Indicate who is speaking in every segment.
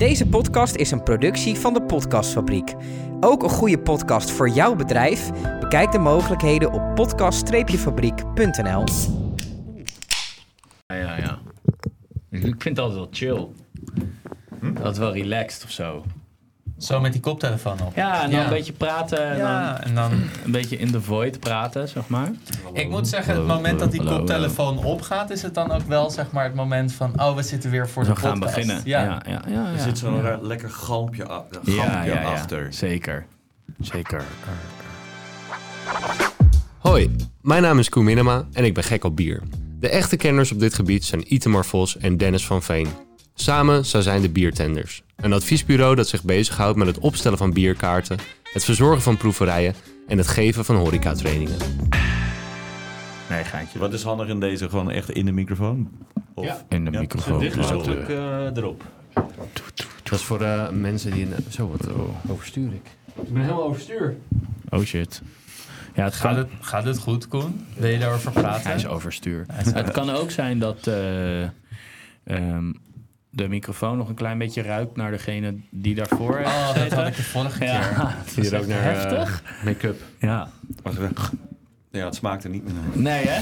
Speaker 1: Deze podcast is een productie van de Podcastfabriek. Ook een goede podcast voor jouw bedrijf? Bekijk de mogelijkheden op podcast-fabriek.nl.
Speaker 2: Ja, ja, ja. Ik vind het altijd wel chill. Dat wel relaxed of zo.
Speaker 3: Zo met die koptelefoon op.
Speaker 2: Ja, en dan
Speaker 3: Ja.
Speaker 2: een beetje praten en
Speaker 3: Ja, en dan...
Speaker 2: dan een beetje in the void praten, zeg maar.
Speaker 3: Ik moet zeggen, het
Speaker 2: Hallo,
Speaker 3: moment dat die
Speaker 2: hallo,
Speaker 3: koptelefoon opgaat, is het dan ook wel zeg maar het moment van, oh, we zitten weer voor
Speaker 2: We
Speaker 3: de
Speaker 2: gaan
Speaker 3: podcast.
Speaker 2: beginnen.
Speaker 3: Ja.
Speaker 2: Ja, ja, ja. ja,
Speaker 4: Er zit zo'n lekker galmpje,
Speaker 2: ja.
Speaker 4: achter.
Speaker 2: Zeker. Zeker.
Speaker 5: Hoi, mijn naam is Koen Minema en ik ben gek op bier. De echte kenners op dit gebied zijn Itemar Vos en Dennis van Veen. Samen zij zijn de Biertenders. Een adviesbureau dat zich bezighoudt met het opstellen van bierkaarten, het verzorgen van proeverijen en het geven van horecatrainingen.
Speaker 2: Nee, gaatje.
Speaker 4: Wat is handig in deze? Gewoon echt in de microfoon? Of?
Speaker 5: Ja.
Speaker 2: In de
Speaker 4: Ja,
Speaker 2: microfoon.
Speaker 4: dit is
Speaker 2: Ja.
Speaker 4: natuurlijk eh, erop.
Speaker 5: Dat is voor eh, mensen die... Een, zo, wat eh, overstuur ik. Ik ben helemaal overstuur.
Speaker 2: Oh shit. Ja, het
Speaker 3: Gaat het, gaat het goed, Koen? Wil je daarover praten?
Speaker 2: Hij is overstuur. Het kan ook zijn dat eh, ehm, de microfoon nog een klein beetje ruikt naar degene die daarvoor heeft
Speaker 3: Oh, dat had ik de vorige keer.
Speaker 2: Ja,
Speaker 5: je er ook naar eh,
Speaker 2: heftig.
Speaker 5: make-up.
Speaker 2: Ja.
Speaker 4: Ja, het smaakt er niet meer naar.
Speaker 2: Nee, hè?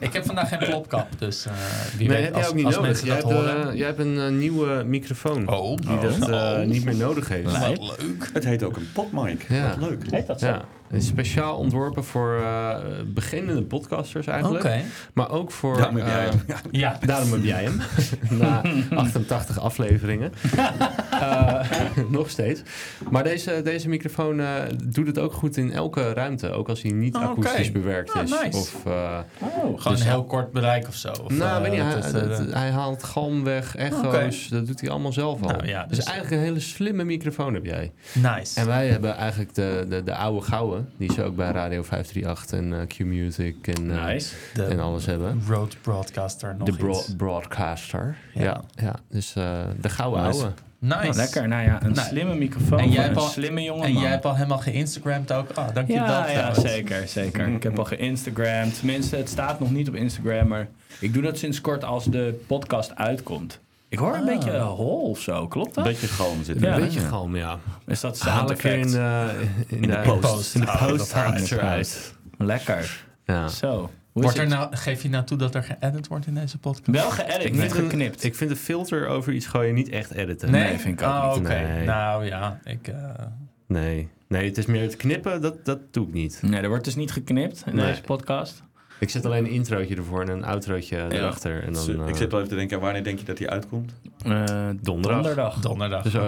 Speaker 3: Ik heb vandaag geen plopkap, dus eh wie
Speaker 5: Nee,
Speaker 3: weet
Speaker 5: heb
Speaker 3: als,
Speaker 5: jij ook niet
Speaker 3: als
Speaker 5: nodig.
Speaker 3: mensen
Speaker 5: Jij
Speaker 3: dat
Speaker 5: hebt,
Speaker 3: horen.
Speaker 5: eh, jij hebt een nieuwe microfoon
Speaker 3: Oh,
Speaker 5: die dat eh, niet meer nodig heeft.
Speaker 2: Nee.
Speaker 3: Wat leuk.
Speaker 4: Het heet ook een potmic.
Speaker 5: Ja.
Speaker 4: Wat leuk.
Speaker 2: Heet dat
Speaker 5: Ja, het is speciaal ontworpen voor eh, beginnende podcasters eigenlijk.
Speaker 3: Oké.
Speaker 5: Maar ook voor...
Speaker 4: Daarom heb jij
Speaker 5: eh,
Speaker 4: hem. Ja.
Speaker 3: Ja.
Speaker 5: Daarom heb jij hem. Na 88 afleveringen. Eh, nog steeds. Maar deze, deze microfoon eh, doet het ook goed in elke ruimte. Ook als hij niet
Speaker 3: Oh, oké.
Speaker 5: akoestisch bewerkt
Speaker 3: Ah,
Speaker 5: is.
Speaker 3: nice.
Speaker 5: Of, eh,
Speaker 2: Oh,
Speaker 3: Gewoon
Speaker 5: Dus-
Speaker 3: een heel kort bereik of zo. Of,
Speaker 5: nou, weet niet, hij,
Speaker 3: het
Speaker 5: hij haalt galm weg, echo's. Dat doet hij allemaal zelf al.
Speaker 3: Nou ja,
Speaker 5: dus,
Speaker 3: dus-
Speaker 5: eigenlijk een hele slimme microfoon heb jij.
Speaker 3: nice.
Speaker 5: En wij hebben eigenlijk de, de, de oude gouden. Die ze ook bij Radio 538 en eh, Q-Music en, eh,
Speaker 2: Nice.
Speaker 3: de
Speaker 5: en alles hebben.
Speaker 3: Road Broadcaster nog
Speaker 5: De broadcaster.
Speaker 3: Ja.
Speaker 5: Ja, ja, dus eh, de gouden
Speaker 4: Nice.
Speaker 5: oude.
Speaker 3: Nice.
Speaker 2: Nou, lekker. Nou ja, een
Speaker 3: Nou,
Speaker 2: slimme microfoon
Speaker 3: en jij hebt
Speaker 2: een
Speaker 3: al-
Speaker 2: slimme jongen
Speaker 3: En
Speaker 2: man.
Speaker 3: jij hebt al helemaal geïnstagramd ook. Ah, dank je wel.
Speaker 2: ja, ja, zeker, zeker. Ik heb al geïnstagramd. Tenminste, het staat nog niet op Instagram, maar ik doe dat sinds kort als de podcast uitkomt. Ik hoor een
Speaker 3: Ah.
Speaker 2: beetje hol of zo, klopt
Speaker 4: Een
Speaker 2: dat?
Speaker 4: beetje galm zit
Speaker 2: Ja.
Speaker 4: er.
Speaker 5: Een beetje galm, ja.
Speaker 2: Is dat
Speaker 5: Haal
Speaker 2: sound
Speaker 5: ik er in de, in,
Speaker 4: In de
Speaker 5: de
Speaker 4: post.
Speaker 5: In de
Speaker 3: Oh,
Speaker 5: post
Speaker 3: haalt
Speaker 5: het eruit.
Speaker 2: Lekker.
Speaker 5: Ja.
Speaker 2: Zo.
Speaker 3: Wordt er nou, geef je nou toe dat er geëdit wordt in deze podcast?
Speaker 2: Wel geëdit,
Speaker 5: Ik
Speaker 2: niet
Speaker 5: vind, een,
Speaker 2: geknipt.
Speaker 5: ik vind de filter over iets gooien niet echt editen.
Speaker 2: Nee, vind ik ook
Speaker 3: oh,
Speaker 2: niet.
Speaker 3: oké.
Speaker 5: Nee.
Speaker 3: Nou ja, ik... eh,
Speaker 5: Nee. nee, het is meer het knippen, dat, dat doe ik niet.
Speaker 2: Nee, er wordt dus niet geknipt in
Speaker 5: Nee.
Speaker 2: deze podcast.
Speaker 5: Ik zet alleen een introotje ervoor en een outrootje erachter. En dan,
Speaker 4: ik
Speaker 5: eh,
Speaker 4: zit wel even te denken, wanneer denk je dat hij uitkomt?
Speaker 2: Eh,
Speaker 5: Donderdag.
Speaker 2: donderdag.
Speaker 3: donderdag.
Speaker 5: Dus eh,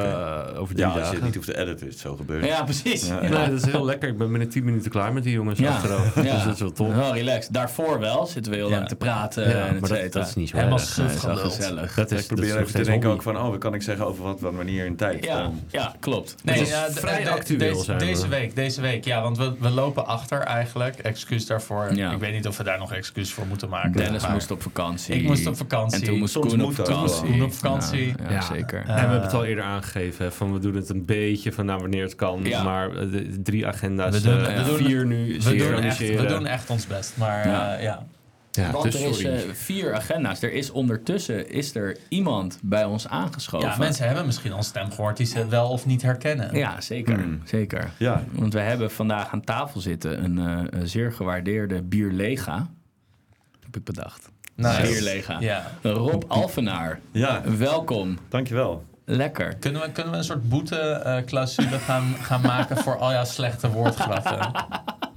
Speaker 5: over drie
Speaker 4: Ja, als je
Speaker 5: dagen.
Speaker 4: het niet hoeft te editen, is het zo gebeurd.
Speaker 2: Ja, precies.
Speaker 4: Ja.
Speaker 2: Ja.
Speaker 5: Nee, dat is heel lekker. Ik ben binnen 10 minuten klaar met die jongens
Speaker 2: Ja.
Speaker 5: achterover.
Speaker 2: Ja.
Speaker 5: Dus dat is wel top.
Speaker 2: Wel relaxed. Daarvoor wel zitten we heel
Speaker 3: Ja.
Speaker 2: lang te praten
Speaker 5: Ja,
Speaker 2: en et
Speaker 5: maar dat,
Speaker 2: cetera.
Speaker 5: dat is niet zo
Speaker 3: Helemaal
Speaker 5: erg.
Speaker 2: is wel
Speaker 3: geluld.
Speaker 2: gezellig.
Speaker 5: Dat is,
Speaker 4: ik probeer
Speaker 5: dat is
Speaker 4: even te denken ook van, oh, wat kan ik zeggen over wat, wat wanneer in tijd?
Speaker 2: Ja, ja, klopt.
Speaker 3: Nee,
Speaker 5: vrij
Speaker 3: de-
Speaker 5: actueel
Speaker 3: deze,
Speaker 5: zijn we.
Speaker 3: deze week, deze week. Ja, want we, we lopen achter eigenlijk. Excuus daarvoor. Ik weet niet of we daar nog excuus voor moeten maken.
Speaker 2: Dennis moest op vakantie.
Speaker 3: Ik moest op vakantie.
Speaker 2: En toen moest Koen op
Speaker 4: dat
Speaker 2: vakantie. Ja, ja,
Speaker 5: Ja.
Speaker 2: zeker.
Speaker 3: Eh,
Speaker 5: En we hebben het al eerder aangegeven. hè, Van we doen het een beetje van nou, wanneer het kan.
Speaker 2: Ja.
Speaker 5: Maar eh, de, drie agenda's.
Speaker 3: We doen-
Speaker 5: eh,
Speaker 3: we doen-
Speaker 5: vier nu.
Speaker 3: we,
Speaker 5: zeer
Speaker 3: doen echt,
Speaker 5: organiseren.
Speaker 3: we doen echt ons best. Maar
Speaker 2: Ja.
Speaker 3: ja. ja.
Speaker 5: Ja,
Speaker 2: Want
Speaker 5: dus
Speaker 2: er is eh, vier agenda's. Er is ondertussen is er iemand bij ons aangeschoven.
Speaker 3: ja, mensen hebben misschien al stem gehoord die ze wel of niet herkennen.
Speaker 2: Ja, zeker.
Speaker 4: Hmm.
Speaker 2: zeker.
Speaker 4: Ja,
Speaker 2: Want we hebben vandaag aan tafel zitten een, eh, een zeer gewaardeerde bierlega. Heb ik bedacht.
Speaker 3: Nice.
Speaker 2: Bierlega.
Speaker 3: Ja.
Speaker 2: Rob Alvenaar.
Speaker 4: ja,
Speaker 2: Welkom.
Speaker 4: dankjewel.
Speaker 2: Lekker.
Speaker 3: Kunnen we, kunnen we een soort boete-clausule gaan, gaan maken voor al jouw slechte woordgrappen?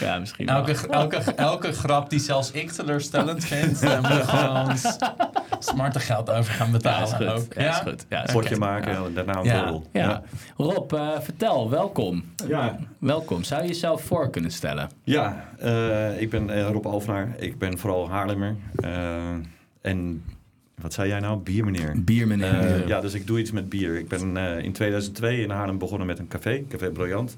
Speaker 2: Ja, misschien wel.
Speaker 3: Elke, elke, elke grap die zelfs ik teleurstellend vind, daar moet gewoon smarte geld over gaan
Speaker 2: Ja,
Speaker 3: betalen.
Speaker 2: is goed.
Speaker 3: ook.
Speaker 2: Ja, is goed. Ja, is
Speaker 4: Potje
Speaker 2: goed.
Speaker 4: maken en daarna een
Speaker 3: Ja.
Speaker 4: borrel.
Speaker 2: Ja. Rob, eh, vertel. Welkom.
Speaker 4: Ja,
Speaker 2: Welkom. Zou je jezelf voor kunnen stellen?
Speaker 4: ja eh, ik ben eh, Rob Alvenaar. Ik ben vooral Haarlemmer. En wat zei jij nou? Biermeneer.
Speaker 2: Biermeneer.
Speaker 4: Eh, ja, dus ik doe iets met bier. Ik ben eh, in 2002 in Haarlem begonnen met een café, Café Briljant.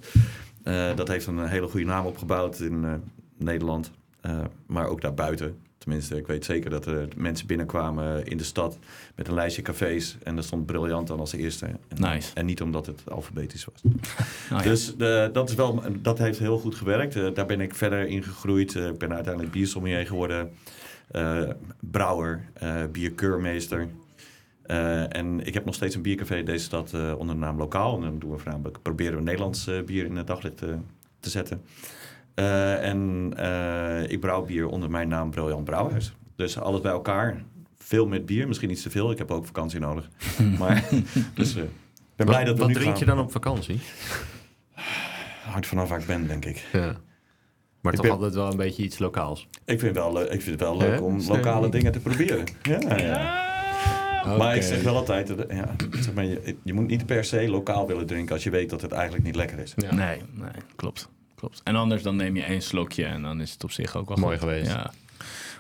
Speaker 4: Eh, dat heeft een hele goede naam opgebouwd in eh, Nederland, eh, maar ook daarbuiten. Tenminste, ik weet zeker dat er mensen binnenkwamen in de stad met een lijstje cafés. En daar stond Briljant dan als eerste. En,
Speaker 2: Nice.
Speaker 4: en niet omdat het alfabetisch was.
Speaker 2: Oh, ja.
Speaker 4: Dus de, dat, is wel, dat heeft heel goed gewerkt. Eh, daar ben ik verder in gegroeid. Eh, ik ben uiteindelijk biersommelier geworden. eh, brouwer, eh, bierkeurmeester. Eh, en ik heb nog steeds een biercafé in deze stad eh, onder de naam Lokaal. En dan doen we voornamelijk, proberen we Nederlands eh, bier in het daglicht te zetten. Eh, en eh, ik brouw bier onder mijn naam Briljant Brouwhuis. Dus alles bij elkaar. Veel met bier, misschien iets te veel. Ik heb ook vakantie nodig. maar dus, eh, ik ben blij dat we
Speaker 5: Wat
Speaker 4: nu
Speaker 5: drink
Speaker 4: gaan.
Speaker 5: je dan op vakantie?
Speaker 4: Hangt vanaf waar ik ben, denk ik.
Speaker 5: Ja. Maar
Speaker 4: Ik
Speaker 5: toch
Speaker 4: ben-
Speaker 5: altijd wel een beetje iets lokaals.
Speaker 4: Ik vind, wel, leuk- ik vind het wel leuk om lokale dingen te proberen. Ja, ja. Maar ik zeg wel altijd, eh, ja, zeg maar, je, je moet niet per se lokaal willen drinken als je weet dat het eigenlijk niet lekker is.
Speaker 5: Ja.
Speaker 2: Nee, nee, klopt. klopt. En anders dan neem je één slokje en dan is het op zich ook wel
Speaker 5: Mooi
Speaker 2: goed.
Speaker 5: geweest.
Speaker 2: Ja.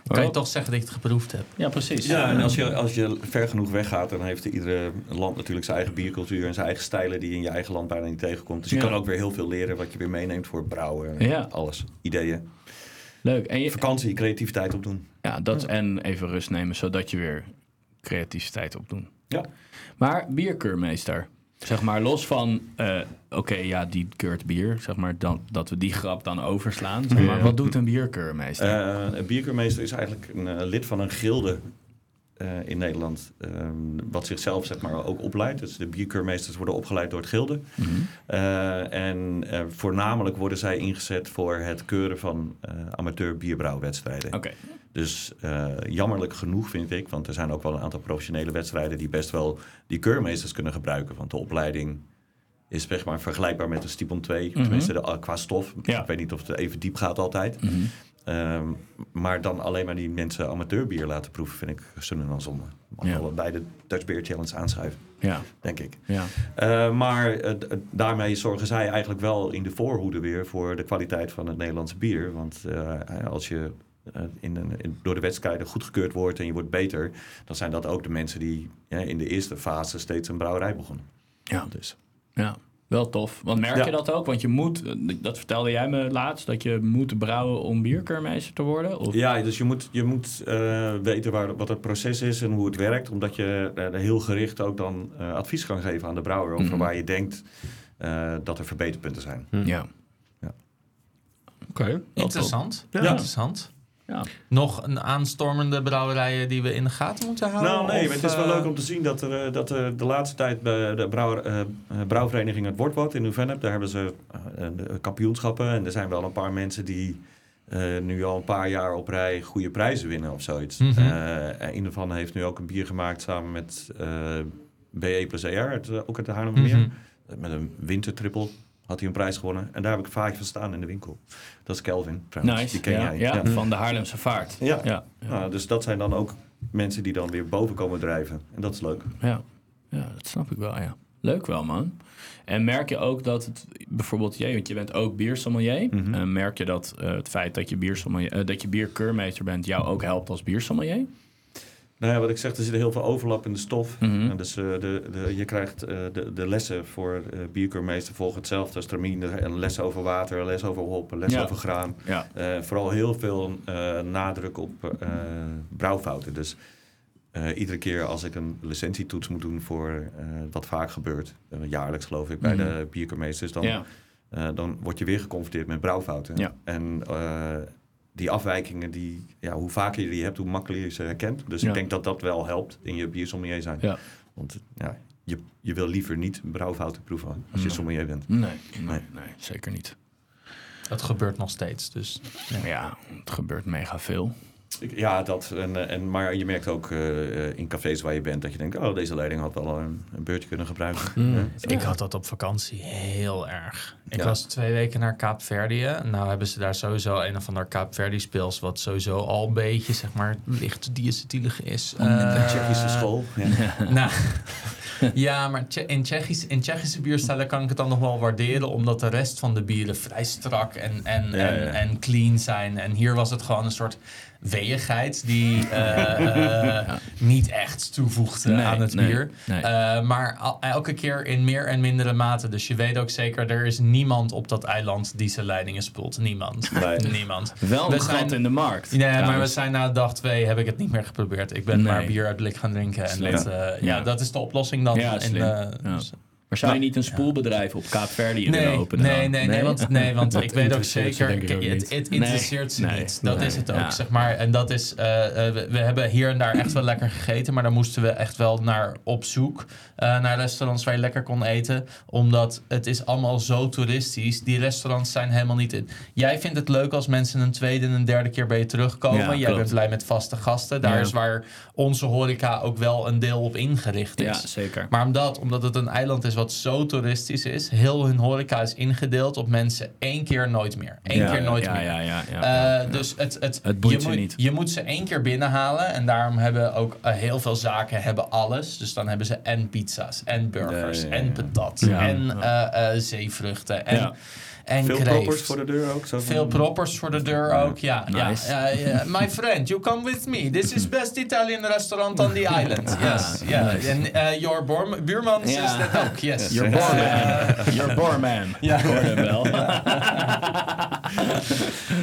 Speaker 3: Kan je toch zeggen dat je het geproefd hebt?
Speaker 2: Ja, precies.
Speaker 4: Ja, en als je, als je ver genoeg weggaat, dan heeft iedere land natuurlijk zijn eigen biercultuur en zijn eigen stijlen die je in je eigen land bijna niet tegenkomt. Dus je
Speaker 2: Ja.
Speaker 4: kan ook weer heel veel leren wat je weer meeneemt voor het brouwen. en
Speaker 2: Ja.
Speaker 4: Alles. Ideeën.
Speaker 2: Leuk. En je,
Speaker 4: Vakantie, creativiteit opdoen.
Speaker 2: ja, dat en even rust nemen, zodat je weer creativiteit opdoet.
Speaker 4: Ja.
Speaker 2: Maar bierkeurmeester, zeg maar los van, eh, oké, ja, die keurt bier, zeg maar, dan, dat we die grap dan overslaan. Zeg maar, wat doet een bierkeurmeester?
Speaker 4: Eh, een bierkeurmeester is eigenlijk een eh, lid van een gilde in Nederland. eh, wat zichzelf zeg maar, ook opleidt. Dus de bierkeurmeesters worden opgeleid door het gilde.
Speaker 2: Mhm.
Speaker 4: En voornamelijk worden zij ingezet voor het keuren van amateur bierbrouwwedstrijden.
Speaker 2: Oké,
Speaker 4: Dus eh, jammerlijk genoeg vind ik, want er zijn ook wel een aantal professionele wedstrijden die best wel die keurmeesters kunnen gebruiken. Want de opleiding is zeg maar vergelijkbaar met de Stipon 2,
Speaker 2: Mhm.
Speaker 4: tenminste de, qua stof.
Speaker 2: Ja.
Speaker 4: Ik weet niet of het even diep gaat altijd.
Speaker 2: Mhm.
Speaker 4: Ehm, maar dan alleen maar die mensen amateurbier laten proeven, vind ik zonde dan zonde. Mag
Speaker 2: Ja.
Speaker 4: bij de Dutch Beer Challenge aanschuiven,
Speaker 2: ja,
Speaker 4: denk ik.
Speaker 2: ja.
Speaker 4: Eh, maar eh, eh, daarmee zorgen zij eigenlijk wel in de voorhoede weer voor de kwaliteit van het Nederlandse bier. Want eh, als je eh, in een, in- door de wedstrijden goedgekeurd wordt en je wordt beter, dan zijn dat ook de mensen die ja, in de eerste fase steeds een brouwerij begonnen.
Speaker 2: Ja.
Speaker 4: Dus.
Speaker 2: Ja, wel tof. Want merk
Speaker 4: Ja.
Speaker 2: je dat ook? Want je moet, eh, dat vertelde jij me laatst, dat je moet brouwen om bierkeurmeester te worden? Of?
Speaker 4: Ja, dus je moet, je moet eh, weten waar, wat het proces is en hoe het werkt. Omdat je eh, heel gericht ook dan eh, advies kan geven aan de brouwer over
Speaker 2: Mhm.
Speaker 4: waar je denkt eh, dat er verbeterpunten zijn.
Speaker 2: Ja.
Speaker 5: Oké.
Speaker 3: Interessant.
Speaker 2: Ja.
Speaker 3: Interessant.
Speaker 2: Ja.
Speaker 3: Nog een aanstormende brouwerijen die we in de gaten moeten houden?
Speaker 4: Nou, nee, maar het is wel
Speaker 3: eh,
Speaker 4: leuk om te zien dat er, eh, dat er de laatste tijd bij de brouwer, eh, brouwvereniging Het Wortwoud in Nieuw-Vennep, daar hebben ze kampioenschappen. En er zijn wel een paar mensen die eh, nu al een paar jaar op rij goede prijzen winnen of zoiets. En een van heeft nu ook een bier gemaakt samen met eh, BE plus ER, het, ook uit de Haarlemmermeer.
Speaker 3: Mhm.
Speaker 4: Met een wintertrippel had hij een prijs gewonnen. En daar heb ik vaak van staan in de winkel. Dat is Kelvin trouwens.
Speaker 2: Nice.
Speaker 4: Die ken
Speaker 2: ja,
Speaker 4: jij.
Speaker 2: Ja, van de Haarlemse vaart.
Speaker 4: Ja.
Speaker 2: Ja.
Speaker 4: Nou, dus dat zijn dan ook mensen die dan weer boven komen drijven. En dat is leuk.
Speaker 2: Ja. ja, dat snap ik wel, ja. Leuk wel, man. En merk je ook dat het, bijvoorbeeld jij, want je bent ook biersommelier. Eh, merk je dat eh, het feit dat je, biersommelier, eh, dat je bierkeurmeester bent jou ook helpt als biersommelier?
Speaker 4: Nou ja, wat ik zeg, er zit heel veel overlap in de stof.
Speaker 2: Mhm.
Speaker 4: En dus eh, de, de, je krijgt eh, de, de lessen voor eh bierkeurmeester volgen hetzelfde als Tramien. Een les over water, les over hop, les
Speaker 2: Ja.
Speaker 4: over graan.
Speaker 2: Ja.
Speaker 4: Vooral heel veel nadruk op brouwfouten. Dus iedere keer als ik een licentietoets moet doen voor wat vaak gebeurt, jaarlijks geloof ik, bij
Speaker 2: Mhm.
Speaker 4: de bierkeurmeesters, dan,
Speaker 2: ja.
Speaker 4: dan word je weer geconfronteerd met brouwfouten. En die afwijkingen, die, ja, hoe vaker je die hebt, hoe makkelijker je ze herkent. Dus
Speaker 2: Ja.
Speaker 4: ik denk dat dat wel helpt in je biersommelier zijn.
Speaker 2: Ja.
Speaker 4: Want ja, je, je wil liever niet brouwfouten proeven als je
Speaker 2: Nee.
Speaker 4: sommelier bent.
Speaker 2: Nee, nee,
Speaker 4: Nee.
Speaker 2: nee, zeker niet.
Speaker 3: Het gebeurt nog steeds, dus...
Speaker 2: Ja, het gebeurt mega veel.
Speaker 4: Ja, dat. En, eh, en, maar je merkt ook eh, eh, in cafés waar je bent dat je denkt: oh, deze leiding had wel een, een beurtje kunnen gebruiken.
Speaker 5: Mm.
Speaker 4: Ja.
Speaker 3: Ik had dat op vakantie heel erg. Ik
Speaker 4: Ja.
Speaker 3: was twee weken naar Kaapverdië. Nou hebben ze daar sowieso een of ander Kaapverdi speels... wat sowieso al een beetje, zeg maar, licht diacetylig is.
Speaker 4: Een
Speaker 3: Eh,
Speaker 4: Tsjechische school. Ja.
Speaker 3: Nou, ja, maar in, Tsjechisch, in Tsjechische bierstijlen kan ik het dan nog wel waarderen... omdat de rest van de bieren vrij strak en, en,
Speaker 4: Ja,
Speaker 3: en,
Speaker 4: ja.
Speaker 3: en clean zijn. En hier was het gewoon een soort weeigheid... die eh, eh, niet echt toevoegde
Speaker 2: Nee,
Speaker 3: aan het
Speaker 2: nee,
Speaker 3: bier.
Speaker 2: nee.
Speaker 3: Eh, maar al- elke keer in meer en mindere mate. Dus je weet ook zeker, er is niemand op dat eiland die zijn leidingen spult. Niemand.
Speaker 4: Nee.
Speaker 3: Niemand.
Speaker 2: Wel
Speaker 3: We
Speaker 2: een gat
Speaker 3: zijn-
Speaker 2: in de markt.
Speaker 3: Nee, maar we zijn na dag twee heb ik het niet meer geprobeerd. Ik ben
Speaker 2: Nee.
Speaker 3: maar bier uit blik gaan drinken. En dat, eh, ja,
Speaker 2: Ja.
Speaker 3: dat is de oplossing dan.
Speaker 2: Ja,
Speaker 3: in,
Speaker 2: Maar zou je niet een spoelbedrijf op Kaapverdië willen
Speaker 3: Nee,
Speaker 2: openen
Speaker 3: nee, nee, nee, want, nee, want ik weet ook zeker, het, interesseert ze
Speaker 2: Nee.
Speaker 3: niet. Dat
Speaker 2: Nee.
Speaker 3: is het ook,
Speaker 2: Ja.
Speaker 3: zeg maar. En dat is, eh, eh, we, we hebben hier en daar echt wel lekker gegeten, maar daar moesten we echt wel naar op zoek. eh, naar restaurants waar je lekker kon eten, omdat het is allemaal zo toeristisch. Die restaurants zijn helemaal niet in. Jij vindt het leuk als mensen een tweede en een derde keer bij je terugkomen.
Speaker 2: Ja,
Speaker 3: Jij bent blij met vaste gasten. Daar
Speaker 2: Ja.
Speaker 3: is waar onze horeca ook wel een deel op ingericht is.
Speaker 2: Ja, zeker.
Speaker 3: Maar omdat, omdat het een eiland is wat zo toeristisch is, heel hun horeca is ingedeeld op mensen één keer nooit meer. Eén
Speaker 2: Ja,
Speaker 3: keer nooit
Speaker 2: ja,
Speaker 3: meer.
Speaker 2: Ja, ja, ja,
Speaker 3: Eh,
Speaker 2: ja.
Speaker 3: Dus het, het, je, moet,
Speaker 2: niet.
Speaker 3: je moet ze één keer binnenhalen. En daarom hebben ook eh, heel veel zaken hebben alles. Dus dan hebben ze en pizza's, en burgers, en patat, en eh, eh, zeevruchten, en. En
Speaker 4: Veel
Speaker 3: kreeft.
Speaker 4: proppers voor de deur ook. Zo van-
Speaker 3: Veel proppers voor de deur ook, ja.
Speaker 2: Nice.
Speaker 3: ja, ja. My friend, you come with me. This is best Italian restaurant on the island. Yes, yeah. En eh, your buurman says that ook, yes.
Speaker 2: Your barman. Your barman.
Speaker 3: Ja.
Speaker 2: Ik hoorde hem wel.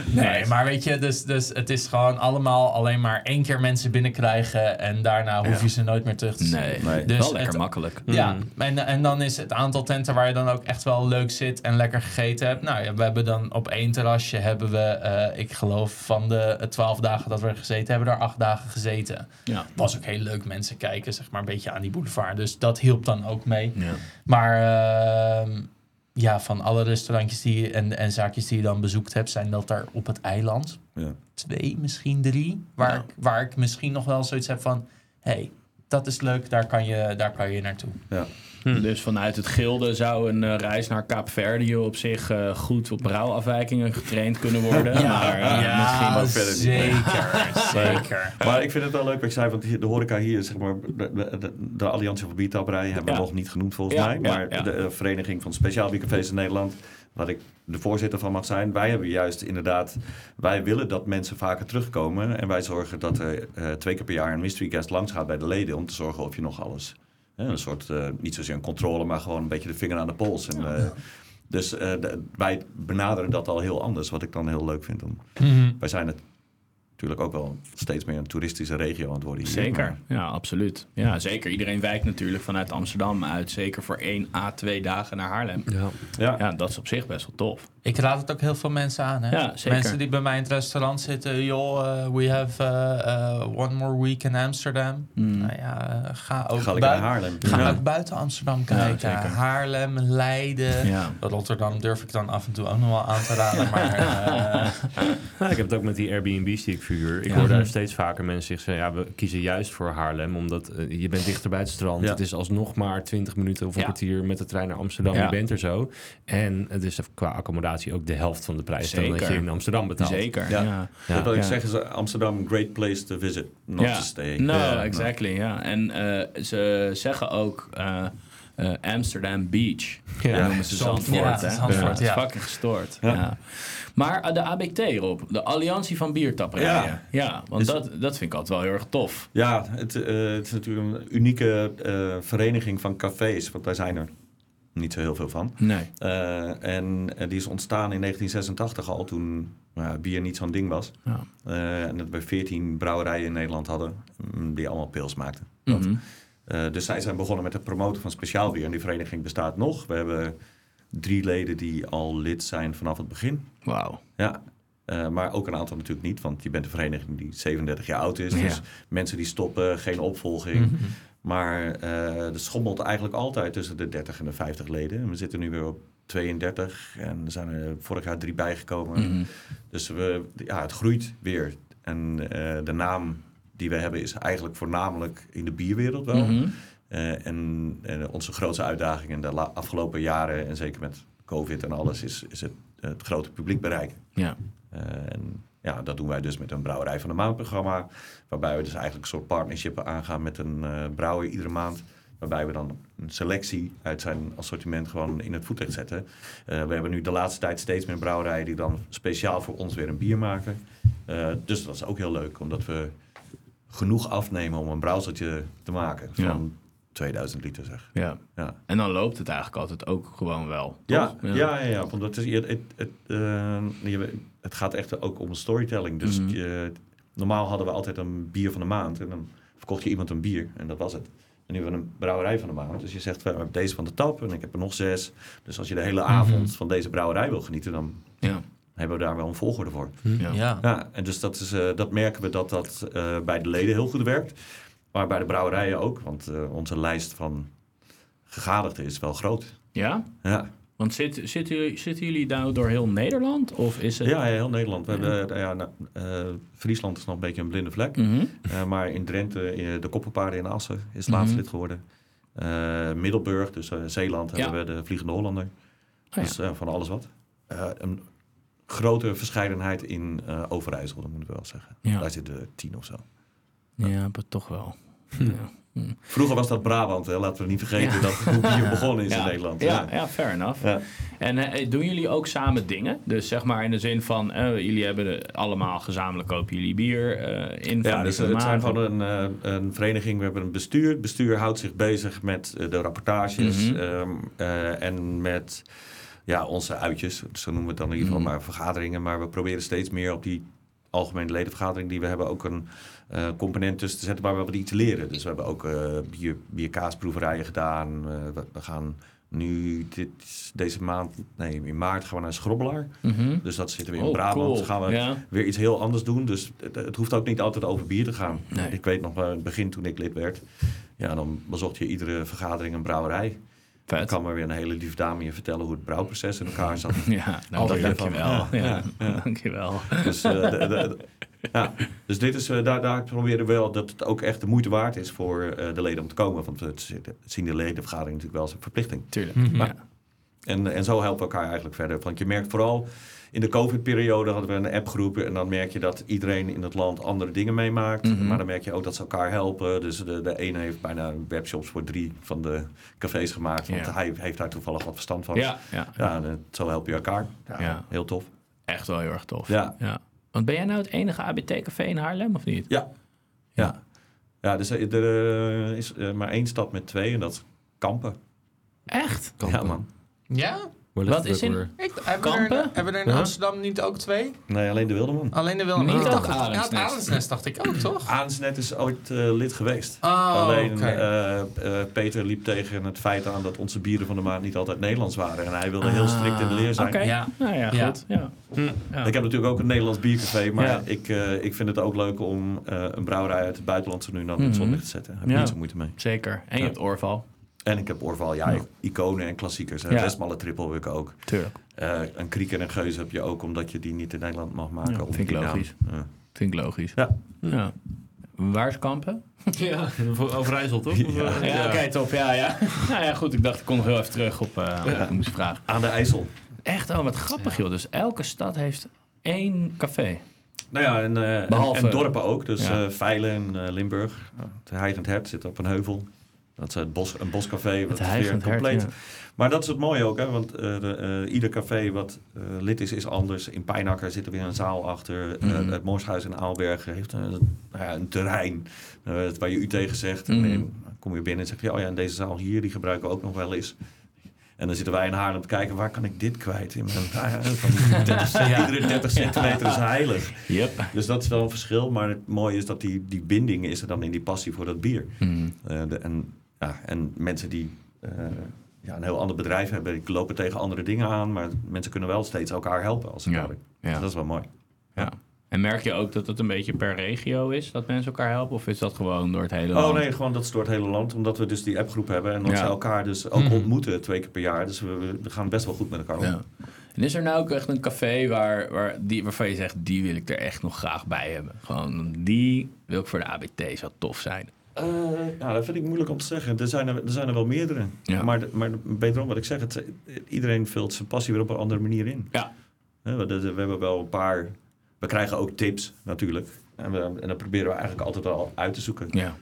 Speaker 3: Nee, maar weet je, dus, dus het is gewoon allemaal alleen maar één keer mensen binnenkrijgen en daarna hoef je ze nooit meer terug te zien.
Speaker 2: Nee,
Speaker 4: Nee.
Speaker 3: Dus
Speaker 2: wel lekker
Speaker 3: het-
Speaker 2: makkelijk.
Speaker 3: Ja, en, en dan is het aantal tenten waar je dan ook echt wel leuk zit en lekker gegeten hebt. Nou ja, we hebben dan op één terrasje hebben we, eh, ik geloof van de twaalf dagen dat we gezeten hebben, er acht dagen gezeten.
Speaker 2: Ja.
Speaker 3: Was ook heel leuk mensen kijken, zeg maar een beetje aan die boulevard. Dus dat hielp dan ook mee.
Speaker 2: Ja.
Speaker 3: Maar ehm, ja, van alle restaurantjes die, en, en zaakjes die je dan bezoekt hebt, zijn dat er op het eiland
Speaker 4: Ja.
Speaker 3: twee, misschien drie. Waar,
Speaker 2: Ja.
Speaker 3: ik, waar ik misschien nog wel zoiets heb van, hé, hey, dat is leuk, daar kan je, daar kan je naartoe.
Speaker 4: Ja.
Speaker 2: Dus vanuit het gilde zou een eh, reis naar Kaapverdië op zich eh, goed op brouwafwijkingen getraind kunnen worden. maar eh, misschien
Speaker 4: ook verder niet.
Speaker 3: zeker, zeker.
Speaker 4: Maar ik vind het wel leuk wat je zei, want de horeca hier, zeg maar, de, de, de, de Alliantie voor Biertapperij hebben
Speaker 2: Ja.
Speaker 4: we nog niet genoemd volgens
Speaker 2: Ja,
Speaker 4: mij.
Speaker 2: ja,
Speaker 4: Maar
Speaker 2: ja.
Speaker 4: de Vereniging van Speciaal Biercafés in Nederland, waar ik de voorzitter van mag zijn, wij hebben juist inderdaad, wij willen dat mensen vaker terugkomen. En wij zorgen dat er eh, twee keer per jaar een mystery guest langs gaat bij de leden om te zorgen of je nog alles. Een soort, eh, niet zozeer een controle, maar gewoon een beetje de vinger aan de pols. En, eh, dus eh, de- wij benaderen dat al heel anders, wat ik dan heel leuk vind. Om,
Speaker 3: Mhm.
Speaker 4: wij zijn het natuurlijk ook wel steeds meer een toeristische regio aan het worden hier.
Speaker 2: Zeker,
Speaker 4: maar-
Speaker 2: ja, absoluut. Ja, zeker. Iedereen wijkt natuurlijk vanuit Amsterdam uit, zeker voor één à twee dagen naar Haarlem.
Speaker 5: Ja.
Speaker 4: Ja,
Speaker 2: Ja, dat is op zich best wel tof.
Speaker 3: Ik raad het ook heel veel mensen aan. Hè?
Speaker 2: Ja, zeker.
Speaker 3: Mensen die bij mij in het restaurant zitten. Joh, eh, we have eh, eh, one more week in Amsterdam.
Speaker 2: Mm.
Speaker 3: Nou ja, ga ook,
Speaker 4: ga naar Haarlem.
Speaker 3: ga
Speaker 4: Ja.
Speaker 3: ook buiten Amsterdam kijken. Haarlem, Leiden.
Speaker 2: Ja.
Speaker 3: Rotterdam durf ik dan af en toe ook nog wel aan te raden. Maar
Speaker 5: ik heb het ook met die Airbnb's die ik verhuur. Ik
Speaker 2: Ja.
Speaker 5: hoor daar steeds vaker mensen zeggen... Ja, we kiezen juist voor Haarlem, omdat eh, je bent dichter bij het strand.
Speaker 4: Ja.
Speaker 5: Het is alsnog maar 20 minuten of een
Speaker 2: Ja.
Speaker 5: kwartier met de trein naar Amsterdam.
Speaker 2: Ja.
Speaker 5: Je bent er zo. En het is qua accommodatie ook de helft van de prijs dan dat
Speaker 2: Zeker.
Speaker 5: je in Amsterdam betaalt.
Speaker 2: Zeker,
Speaker 4: Ja.
Speaker 2: ja.
Speaker 5: Ja.
Speaker 4: Dat wil ik
Speaker 2: Ja.
Speaker 4: zeggen, is Amsterdam, great place to visit, not
Speaker 2: ja.
Speaker 4: to stay.
Speaker 2: No, exactly, ja. En eh, ze zeggen ook eh, eh, Amsterdam Beach. Ja, noemen ze
Speaker 3: Zandvoort.
Speaker 2: Zandvoort,
Speaker 3: Ja? Zandvoort,
Speaker 2: fucking gestoord.
Speaker 4: Ja.
Speaker 2: Ja. Maar eh, de ABT, Rob, de Alliantie van Biertapperijen.
Speaker 4: Ja.
Speaker 2: Ja, want
Speaker 4: Is-
Speaker 2: dat, dat vind ik altijd wel heel erg tof.
Speaker 4: Ja, het, eh, het is natuurlijk een unieke eh, vereniging van cafés, want daar zijn er niet zo heel veel van.
Speaker 2: Nee.
Speaker 4: Eh, en, en die is ontstaan in 1986 al, toen nou ja, bier niet zo'n ding was.
Speaker 2: Ja.
Speaker 4: Eh, en dat we 14 brouwerijen in Nederland hadden, mm, die allemaal pils maakten. Dat.
Speaker 2: Mhm.
Speaker 4: Eh, dus zij zijn begonnen met het promoten van speciaal bier. En die vereniging bestaat nog. We hebben drie leden die al lid zijn vanaf het begin.
Speaker 2: Wauw.
Speaker 4: Ja, eh, maar ook een aantal natuurlijk niet. Want je bent een vereniging die 37 jaar oud is.
Speaker 2: Ja.
Speaker 4: Dus mensen die stoppen, geen opvolging.
Speaker 3: Mhm.
Speaker 4: Maar eh er schommelt eigenlijk altijd tussen de 30 en de 50 leden. En we zitten nu weer op 32. En er zijn er vorig jaar drie bijgekomen.
Speaker 2: Mhm.
Speaker 4: Dus we, ja, het groeit weer. En de naam die we hebben is eigenlijk voornamelijk in de bierwereld wel.
Speaker 2: Mhm.
Speaker 4: Eh, en, en onze grootste uitdaging in de afgelopen jaren, en zeker met COVID en alles, is, is het, het grote publiek bereiken.
Speaker 2: Ja.
Speaker 4: Eh, en ja, dat doen wij dus met een Brouwerij van de Maand programma. Waarbij we dus eigenlijk een soort partnership aangaan met een eh brouwer iedere maand. Waarbij we dan een selectie uit zijn assortiment gewoon in het voetlicht zetten. We hebben nu de laatste tijd steeds meer brouwerijen die dan speciaal voor ons weer een bier maken. Dus dat is ook heel leuk, omdat we genoeg afnemen om een brouwseltje te maken van
Speaker 2: Ja.
Speaker 4: 2000 liter zeg.
Speaker 2: ja.
Speaker 4: Ja.
Speaker 2: En dan loopt het eigenlijk altijd ook gewoon wel.
Speaker 4: Ja, ja, ja, ja, want het, is, het, het, het, eh, het gaat echt ook om storytelling. Dus
Speaker 2: Mhm.
Speaker 4: je, normaal hadden we altijd een bier van de maand en dan verkocht je iemand een bier en dat was het. nu hebben we een brouwerij van de maand. Dus je zegt, we hebben deze van de tap en ik heb er nog zes. Dus als je de hele
Speaker 3: Mhm.
Speaker 4: avond van deze brouwerij wil genieten, dan
Speaker 2: Ja.
Speaker 4: Hebben we daar wel een volgorde voor.
Speaker 2: Ja.
Speaker 3: Ja.
Speaker 4: Ja, en dus dat, is, eh, dat merken we dat dat eh, bij de leden heel goed werkt. Maar bij de brouwerijen ook, want eh, onze lijst van gegadigden is wel groot.
Speaker 2: Ja?
Speaker 4: Ja,
Speaker 2: Want zit, zitten, jullie, zitten jullie nou door heel Nederland? Of is het...
Speaker 4: ja heel Nederland. We hebben, ja, nou, eh, Friesland is nog een beetje een blinde vlek.
Speaker 2: Mhm.
Speaker 4: Eh, maar in Drenthe, eh, de Koppelpaarden in Assen is laatst
Speaker 2: Mhm.
Speaker 4: lid geworden. Eh, Middelburg, dus Zeeland,
Speaker 2: Ja.
Speaker 4: hebben we de Vliegende Hollander.
Speaker 2: Oh ja.
Speaker 4: Dus eh, van alles wat. Eh, een grote verscheidenheid in eh Overijssel, dat moet ik wel zeggen.
Speaker 2: Ja.
Speaker 4: Daar zitten tien of zo.
Speaker 2: Ja, maar toch wel. Ja.
Speaker 4: Vroeger was dat Brabant, hè? laten we niet vergeten
Speaker 2: Ja.
Speaker 4: dat hoe bier begonnen is
Speaker 2: ja.
Speaker 4: in Nederland.
Speaker 2: Ja, ja, fair enough.
Speaker 4: Ja.
Speaker 2: En eh, doen jullie ook samen dingen? Dus zeg maar in de zin van, eh, jullie hebben allemaal gezamenlijk kopen jullie bier in
Speaker 4: Ja, dus het zijn van een, een vereniging. We hebben een bestuur. Het bestuur houdt zich bezig met de rapportages
Speaker 2: Mhm.
Speaker 4: ehm, eh, en met ja, onze uitjes. Zo noemen we het dan in ieder geval,
Speaker 2: Mhm.
Speaker 4: maar vergaderingen. Maar we proberen steeds meer op die algemene ledenvergadering die we hebben ook een eh, component tussen te zetten waar we wat iets leren. Dus we hebben ook eh bier, bierkaasproeverijen gedaan. Eh, we, we gaan nu dit, deze maand, nee in maart gaan we naar Schrobbelaar.
Speaker 2: Mhm.
Speaker 4: Dus dat zitten we in
Speaker 2: Oh,
Speaker 4: Brabant.
Speaker 2: cool.
Speaker 4: Dus gaan we
Speaker 2: Ja.
Speaker 4: weer iets heel anders doen. Dus het, het hoeft ook niet altijd over bier te gaan.
Speaker 2: Nee.
Speaker 4: Ik weet nog in het begin toen ik lid werd. Ja, dan bezocht je iedere vergadering een brouwerij.
Speaker 2: Vet.
Speaker 4: kan maar weer een hele lieve dame je vertellen hoe het brouwproces in elkaar zat.
Speaker 2: Ja, nou, dankjewel.
Speaker 4: van-
Speaker 2: Ja,
Speaker 4: ja, ja.
Speaker 2: dankjewel.
Speaker 4: Dus, eh, de- de- de- ja. dus dit is, eh, daar, daar proberen we wel dat het ook echt de moeite waard is voor eh, de leden om te komen. Want het zien de ledenvergadering natuurlijk wel als een verplichting.
Speaker 2: Tuurlijk. Ja.
Speaker 4: En, en zo helpen we elkaar eigenlijk verder. Want je merkt vooral in de COVID-periode hadden we een appgroep. En dan merk je dat iedereen in het land andere dingen meemaakt.
Speaker 2: Mhm.
Speaker 4: Maar dan merk je ook dat ze elkaar helpen. Dus de, de ene heeft bijna webshops voor drie van de cafés gemaakt. Want
Speaker 2: Ja.
Speaker 4: hij heeft daar toevallig wat verstand van.
Speaker 2: Ja, ja,
Speaker 4: Ja, en, eh, zo help je elkaar. Ja. Heel tof.
Speaker 2: echt wel heel erg tof.
Speaker 4: Ja.
Speaker 2: ja. Want ben jij nou het enige ABT-café in Haarlem of niet?
Speaker 4: Ja. Ja, ja dus er er is eh, maar één stad met twee en dat is Kampen.
Speaker 2: Echt?
Speaker 4: Ja, man.
Speaker 3: Ja?
Speaker 5: Waar
Speaker 2: Wat is in-?
Speaker 3: Ik, hebben, we er,
Speaker 2: Kampen?
Speaker 3: hebben we er in. Amsterdam niet ook twee?
Speaker 4: Nee, alleen de Wildeman.
Speaker 3: Alleen de Wilhelm.
Speaker 2: Niet
Speaker 3: Ik
Speaker 2: ook
Speaker 3: dacht-
Speaker 2: Arendsnest.
Speaker 3: Arendsnest dacht ik ook, toch?
Speaker 4: Aansnet is ooit eh, lid geweest.
Speaker 3: Oh,
Speaker 4: Alleen eh, eh, Peter liep tegen het feit aan dat onze bieren van de maand niet altijd Nederlands waren. En hij wilde heel strikt in de leer zijn.
Speaker 2: Oké,
Speaker 3: Ja.
Speaker 2: nou ja, goed. Ja. Ja.
Speaker 4: Ik heb natuurlijk ook een Nederlands biercafé, maar
Speaker 2: Ja.
Speaker 4: ik, eh, ik vind het ook leuk om eh, een brouwerij uit het buitenland zo nu en dan in het
Speaker 2: Mhm.
Speaker 4: zonlicht te zetten. Daar heb ik
Speaker 2: Ja.
Speaker 4: niet zo moeite mee.
Speaker 2: Zeker. En je
Speaker 4: Ja.
Speaker 2: hebt Orval.
Speaker 4: En ik heb Orval, ja,
Speaker 2: Ja.
Speaker 4: iconen en klassiekers.
Speaker 2: Ja.
Speaker 4: Ja. Westmalle triple heb ik ook.
Speaker 2: Tuurlijk.
Speaker 4: Eh, een kriek en een geus heb je ook, omdat je die niet in Nederland mag maken.
Speaker 2: Ja,
Speaker 4: om
Speaker 2: vind ik logisch.
Speaker 4: Ja.
Speaker 2: Vind ik logisch.
Speaker 4: Ja.
Speaker 2: ja. Waar is Kampen?
Speaker 5: Ja, Overijssel toch?
Speaker 4: Ja.
Speaker 5: eh,
Speaker 2: Ja, oké, top. Ja, ja. nou ja, goed. Ik dacht, ik kom nog heel even terug op eh ik moest vragen.
Speaker 4: Aan de IJssel.
Speaker 2: Echt, oh, wat grappig, joh. Dus elke stad heeft één café.
Speaker 4: Nou ja, en, eh, en-
Speaker 2: Behalve-
Speaker 4: en, dorpen ook. Dus
Speaker 2: Ja.
Speaker 4: eh Veilen en eh, Limburg. Het Heigend Hert zit op een heuvel. Dat is het bos, een boscafé. Wat
Speaker 2: Het
Speaker 4: weer compleet.
Speaker 2: ja.
Speaker 4: Maar dat is het mooie ook, hè? want eh, de, eh, ieder café wat eh, lid is, is anders. In Pijnakker zit er weer een zaal achter.
Speaker 2: Mhm.
Speaker 4: het Morshuis in Aalbergen heeft een, nou een terrein waar je u tegen zegt. En
Speaker 2: Mhm.
Speaker 4: dan kom je binnen en zeg je, oh ja, en deze zaal hier, die gebruiken we ook nog wel eens. En dan zitten wij in Haarlem te kijken, waar kan ik dit kwijt? In mijn, nou ja, van 30 cent-
Speaker 3: Ja.
Speaker 4: Iedere 30 centimeter is heilig.
Speaker 2: Yep.
Speaker 4: Dus dat is wel een verschil. Maar het mooie is dat die, die binding is er dan in die passie voor dat bier. De, en, ja, en mensen die eh, ja, een heel ander bedrijf hebben, die lopen tegen andere dingen aan. Maar mensen kunnen wel steeds elkaar helpen als het
Speaker 2: Ja.
Speaker 4: Dus dat is wel mooi.
Speaker 2: ja. En merk je ook dat het een beetje per regio is, dat mensen elkaar helpen? Of is dat gewoon door het hele
Speaker 4: Oh
Speaker 2: land?
Speaker 4: nee, gewoon dat is door het hele land. Omdat we dus die appgroep hebben. En dat
Speaker 2: Ja.
Speaker 4: ze elkaar dus ook
Speaker 3: Mhm.
Speaker 4: ontmoeten twee keer per jaar. Dus we, we gaan best wel goed met elkaar om.
Speaker 2: Ja. En is er nou ook echt een café waar, waar die, waarvan je zegt, die wil ik er echt nog graag bij hebben? Gewoon, die wil ik voor de ABT, zou tof zijn.
Speaker 4: Ja, dat vind ik moeilijk om te zeggen. Er zijn er, er, zijn er wel meerdere.
Speaker 2: Ja.
Speaker 4: Maar, maar beter om wat ik zeg. Het, iedereen vult zijn passie weer op een andere manier in.
Speaker 2: Ja.
Speaker 4: We, we hebben wel een paar... We krijgen ook tips natuurlijk. En, we, en dat proberen we eigenlijk altijd wel uit te zoeken.
Speaker 2: Ja.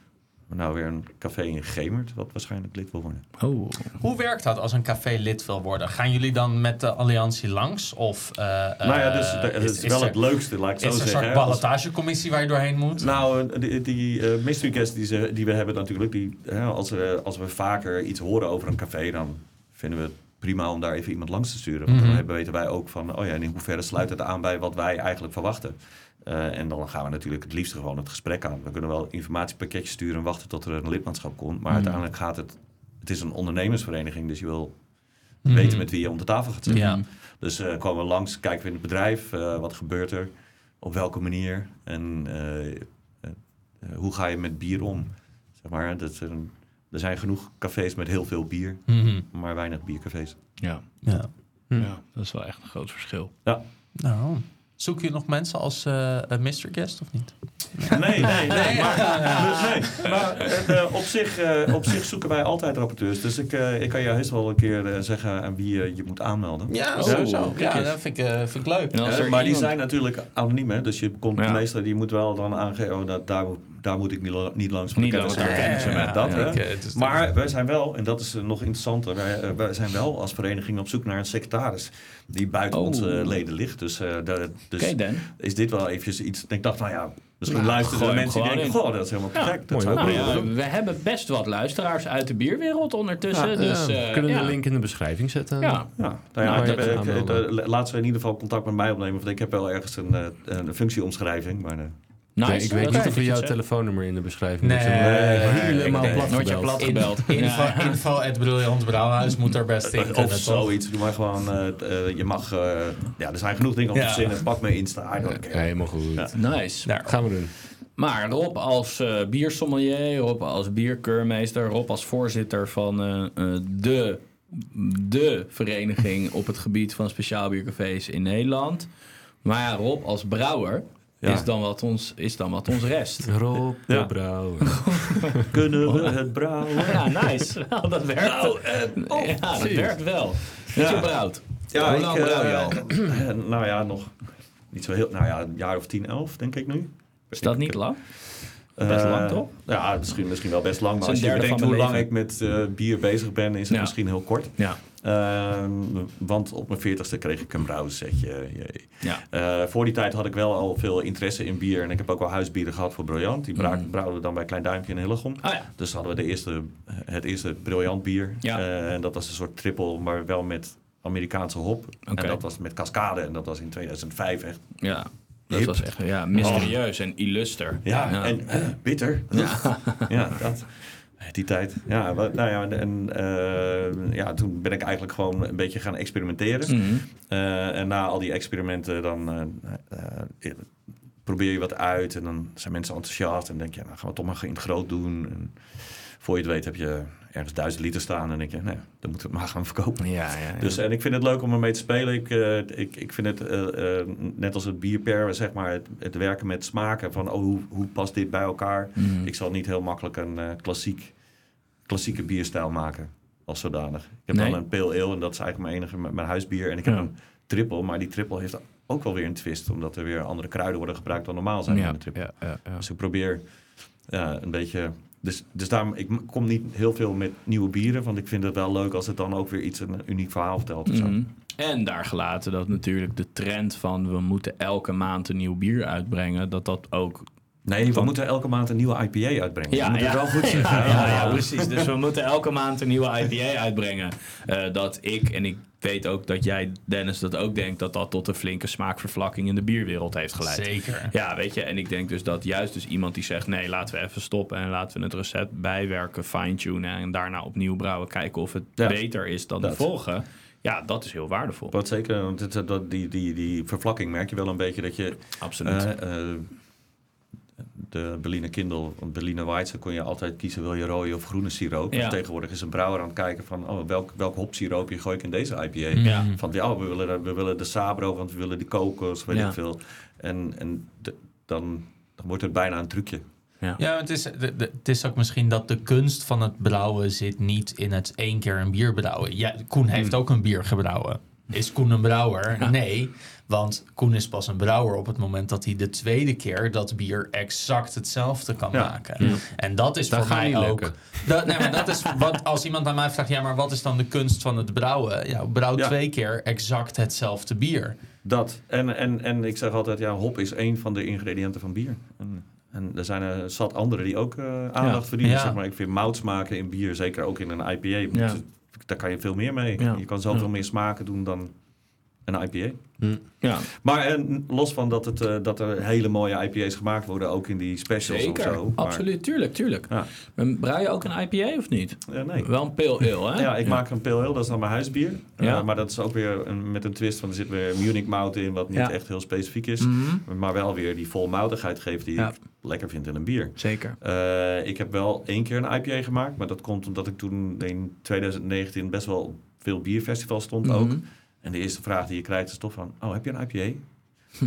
Speaker 4: Nou, weer een café in Gemert, wat waarschijnlijk lid wil worden.
Speaker 2: Oh.
Speaker 3: Hoe werkt dat als een café lid wil worden? Gaan jullie dan met de alliantie langs? Of, eh,
Speaker 4: nou ja, dus het is,
Speaker 3: is
Speaker 4: wel
Speaker 3: er-
Speaker 4: het leukste, laat ik
Speaker 3: Is
Speaker 4: zo
Speaker 3: er een
Speaker 4: zeggen.
Speaker 3: soort
Speaker 4: hè. Als-
Speaker 3: ballotagecommissie waar je doorheen moet?
Speaker 4: Nou, die, die eh, mystery guest die, ze, die we hebben natuurlijk, die, hè, als, we, als we vaker iets horen over een café, dan vinden we het prima om daar even iemand langs te sturen. Want
Speaker 3: Mhm.
Speaker 4: dan hebben, weten wij ook van, oh ja, in hoeverre sluit het aan bij wat wij eigenlijk verwachten. Eh, en dan gaan we natuurlijk het liefst gewoon het gesprek aan. We kunnen wel informatiepakketjes sturen en wachten tot er een lidmaatschap komt. Maar uiteindelijk gaat het... Het is een ondernemersvereniging, dus je wil weten met wie je om de tafel gaat zitten.
Speaker 3: Ja.
Speaker 4: Dus eh, komen we langs, kijken we in het bedrijf, eh, wat gebeurt er, op welke manier en eh, eh, eh, hoe ga je met bier om. Zeg maar, dat is een- er zijn genoeg cafés met heel veel bier,
Speaker 3: Mhm.
Speaker 4: maar weinig biercafés.
Speaker 2: Ja.
Speaker 3: ja.
Speaker 2: ja, dat is wel echt een groot verschil.
Speaker 4: Ja.
Speaker 3: Nou, zoek je nog mensen als eh eh, Mr. Guest of niet?
Speaker 4: Nee, nee, nee. Maar, nee, maar eh, op, zich, eh, op zich zoeken wij altijd rapporteurs. Dus ik, eh, ik kan je heus wel een keer eh, zeggen aan wie je je moet aanmelden.
Speaker 3: Ja,
Speaker 2: Oh,
Speaker 3: sowieso.
Speaker 2: kijk
Speaker 3: Ja, dat vind ik, eh, vind ik leuk.
Speaker 4: Eh, maar die zijn natuurlijk anoniem, hè? dus je komt
Speaker 2: Ja.
Speaker 4: meestal, die moet wel dan aangeven, oh, dat, daar, moet- daar moet ik niet, niet langs.
Speaker 2: Niet langs, ja,
Speaker 4: met dat.
Speaker 2: ja.
Speaker 4: hè.
Speaker 3: Ik, eh,
Speaker 4: Maar wij zijn wel, en dat is eh, nog interessanter, wij, eh, wij zijn wel als vereniging op zoek naar een secretaris die buiten
Speaker 2: Oh.
Speaker 4: onze leden ligt. Dus, eh, dat- dus
Speaker 2: Oké, Dan.
Speaker 4: is dit wel eventjes iets. Ik dacht, nou ja, misschien
Speaker 2: Nou,
Speaker 4: luisteren de mensen die denken, goh, dat is helemaal
Speaker 2: Nou ja,
Speaker 4: doen.
Speaker 2: we hebben best wat luisteraars uit de bierwereld ondertussen.
Speaker 5: Ja,
Speaker 2: dus,
Speaker 5: ja,
Speaker 2: eh,
Speaker 5: we kunnen de link in de beschrijving zetten.
Speaker 2: Ja,
Speaker 4: Ja, nou ja,
Speaker 2: Nou,
Speaker 4: laat ze in ieder geval contact met mij opnemen. Want ik heb wel ergens een, eh, een functieomschrijving. Maar, eh,
Speaker 2: nice.
Speaker 5: Nee, ik weet niet of we jouw telefoonnummer in de beschrijving
Speaker 3: Nee,
Speaker 5: moeten.
Speaker 3: nee,
Speaker 5: helemaal
Speaker 4: nee.
Speaker 5: plat
Speaker 2: Nooit je
Speaker 5: gebeld.
Speaker 2: plat gebeld.
Speaker 3: Info,
Speaker 2: Ja.
Speaker 3: info at Briljant Brouwhuis moet er best in
Speaker 4: of zoiets. Doe maar gewoon, eh, eh, je mag, eh, ja, er zijn genoeg dingen om te
Speaker 3: Ja.
Speaker 4: verzinnen. Pak me Insta,
Speaker 5: Ja, helemaal goed.
Speaker 4: Ja.
Speaker 2: Nice.
Speaker 3: Daar.
Speaker 5: Gaan we doen.
Speaker 2: Maar Rob als eh, biersommelier, Rob als bierkeurmeester, Rob als voorzitter van de, de vereniging op het gebied van speciaal biercafés in Nederland. Maar ja, Rob als brouwer
Speaker 4: Ja.
Speaker 2: is, dan wat ons, is dan wat ons rest.
Speaker 5: Rob de
Speaker 4: Ja.
Speaker 5: Brouwer.
Speaker 4: Kunnen we het brouwen?
Speaker 2: Ja, nice. Wel, dat werkt. ja, dat werkt wel.
Speaker 4: Ja.
Speaker 2: je brouwt?
Speaker 4: Ja,
Speaker 2: Hoe lang
Speaker 4: ik,
Speaker 2: brouw je
Speaker 4: eh,
Speaker 2: al?
Speaker 4: nou ja, nog niet zo heel, nou ja, een jaar of tien, elf denk ik nu.
Speaker 2: Is dat niet lang?
Speaker 4: Eh,
Speaker 2: Best lang, toch?
Speaker 4: Ja, misschien, misschien wel best lang. Maar als je bedenkt hoe lang ik met eh, bier bezig ben, is het
Speaker 2: Ja.
Speaker 4: misschien heel kort.
Speaker 2: Ja.
Speaker 4: Ehm, want op mijn veertigste kreeg ik een brouwsetje. Jee.
Speaker 2: Ja.
Speaker 4: Eh, voor die tijd had ik wel al veel interesse in bier. En ik heb ook wel huisbieren gehad voor Briljant. Die
Speaker 2: Mhm.
Speaker 4: brouwden we dan bij Klein Duimpje in Hillegom.
Speaker 2: Ah ja.
Speaker 4: Dus hadden we de eerste, het eerste Briljant bier.
Speaker 2: Ja.
Speaker 4: Eh, en dat was een soort triple, maar wel met Amerikaanse hop. En dat was met cascade. En dat was in 2005 echt.
Speaker 2: Ja. Dat
Speaker 4: Hip.
Speaker 2: was echt ja, mysterieus en illuster.
Speaker 4: Ja, en eh, bitter.
Speaker 2: Ja.
Speaker 4: ja, dat. Die tijd. Ja, nou ja, en eh, ja, toen ben ik eigenlijk gewoon een beetje gaan experimenteren.
Speaker 2: Mhm.
Speaker 4: Eh, en na al die experimenten, dan eh, probeer je wat uit. En dan zijn mensen enthousiast. En denk je, nou gaan we het toch maar in het groot doen. En voor je het weet heb je ergens duizend liter staan. En denk je, nou, dan moeten we het maar gaan verkopen.
Speaker 2: Ja, ja, ja.
Speaker 4: Dus, en ik vind het leuk om ermee te spelen. Ik, eh, ik, ik vind het, eh, eh, net als het bierper, zeg maar, het, het werken met smaken. Van, oh, hoe, hoe past dit bij elkaar?
Speaker 2: Mhm.
Speaker 4: Ik zal niet heel makkelijk een klassiek, klassieke bierstijl maken als zodanig. Ik heb
Speaker 2: Nee.
Speaker 4: dan een pale ale en dat is eigenlijk mijn enige, mijn, mijn huisbier. En ik heb
Speaker 2: Ja.
Speaker 4: een triple, maar die triple heeft ook wel weer een twist. Omdat er weer andere kruiden worden gebruikt dan normaal zijn in de triple. Dus ik probeer een beetje... Dus, dus daarom, ik kom niet heel veel met nieuwe bieren. Want ik vind het wel leuk als het dan ook weer iets, een uniek verhaal vertelt.
Speaker 2: Mhm. En daar gelaten dat natuurlijk de trend van we moeten elke maand een nieuw bier uitbrengen, dat dat ook.
Speaker 4: Nee, we
Speaker 2: Van-
Speaker 4: moeten elke maand een nieuwe IPA uitbrengen.
Speaker 2: Ja, ja.
Speaker 4: wel goed.
Speaker 2: Ja, ja, ja, precies. Dus we moeten elke maand een nieuwe IPA uitbrengen. Eh, dat ik, en ik weet ook dat jij, Dennis, dat ook denkt, dat dat tot een flinke smaakvervlakking in de bierwereld heeft geleid.
Speaker 3: Zeker.
Speaker 2: Ja, weet je, en ik denk dus dat juist dus iemand die zegt: nee, laten we even stoppen en laten we het recept bijwerken, fine-tunen en daarna opnieuw brouwen, kijken of het
Speaker 4: Ja,
Speaker 2: beter is dan de vorige. Ja, dat is heel waardevol.
Speaker 4: Wat zeker, want het, dat, die, die, die vervlakking merk je wel een beetje dat je...
Speaker 2: Absoluut.
Speaker 4: eh, de Berliner Kindle, want Berliner Weisse kon je altijd kiezen, wil je rode of groene siroop.
Speaker 2: Ja.
Speaker 4: En tegenwoordig is een brouwer aan het kijken van, oh, welk, welk hopsiroopje gooi ik in deze IPA?
Speaker 2: Ja.
Speaker 4: Van, ja, we willen, we willen de Sabro, want we willen die kokos, weet
Speaker 2: Ja.
Speaker 4: ik veel. En, en de- dan, dan wordt het bijna een trucje.
Speaker 2: ja.
Speaker 3: Ja, het is, de, de- het is ook misschien dat de kunst van het brouwen zit niet in het één keer een bier brouwen. Ja, Koen heeft ook een bier gebrouwen. Is Koen een brouwer? Nee, want Koen is pas een brouwer op het moment dat hij de tweede keer dat bier exact hetzelfde kan
Speaker 4: Ja.
Speaker 3: maken. En dat is
Speaker 5: Dat
Speaker 3: voor mij ook. Dat, nee, maar dat is wat als iemand aan mij vraagt: ja, maar wat is dan de kunst van het brouwen? Ja, brouw twee keer exact hetzelfde bier.
Speaker 4: Dat. En, en, en ik zeg altijd, ja, hop is één van de ingrediënten van bier. En, en er zijn er zat andere die ook eh, aandacht verdienen. Zeg maar. Ik vind moutsmaken in bier, zeker ook in een IPA,
Speaker 2: Ja.
Speaker 4: moet- daar kan je veel meer mee.
Speaker 2: Ja.
Speaker 4: Je kan zoveel
Speaker 2: Ja.
Speaker 4: meer smaken doen dan een IPA.
Speaker 2: Ja,
Speaker 4: Maar en, los van dat, het, eh, dat er hele mooie IPA's gemaakt worden, ook in die specials
Speaker 2: zeker.
Speaker 4: of zo. Maar,
Speaker 2: Absoluut, tuurlijk, tuurlijk.
Speaker 4: Ja.
Speaker 2: Brouw je ook een IPA of niet?
Speaker 4: eh, nee.
Speaker 2: Wel een pale ale, hè?
Speaker 4: Ja, ik maak een pale ale, dat is dan mijn huisbier. Eh,
Speaker 2: Ja.
Speaker 4: maar dat is ook weer een, met een twist, want er zit weer Munich mout in, wat niet
Speaker 2: Ja.
Speaker 4: echt heel specifiek is.
Speaker 2: Mhm,
Speaker 4: Maar wel weer die volmoutigheid geeft die ik lekker vind in een bier.
Speaker 2: Zeker.
Speaker 4: Eh, ik heb wel één keer een IPA gemaakt, maar dat komt omdat ik toen in 2019 best wel veel bierfestivals stond ook. En de eerste vraag die je krijgt is toch van, oh, heb je een IPA?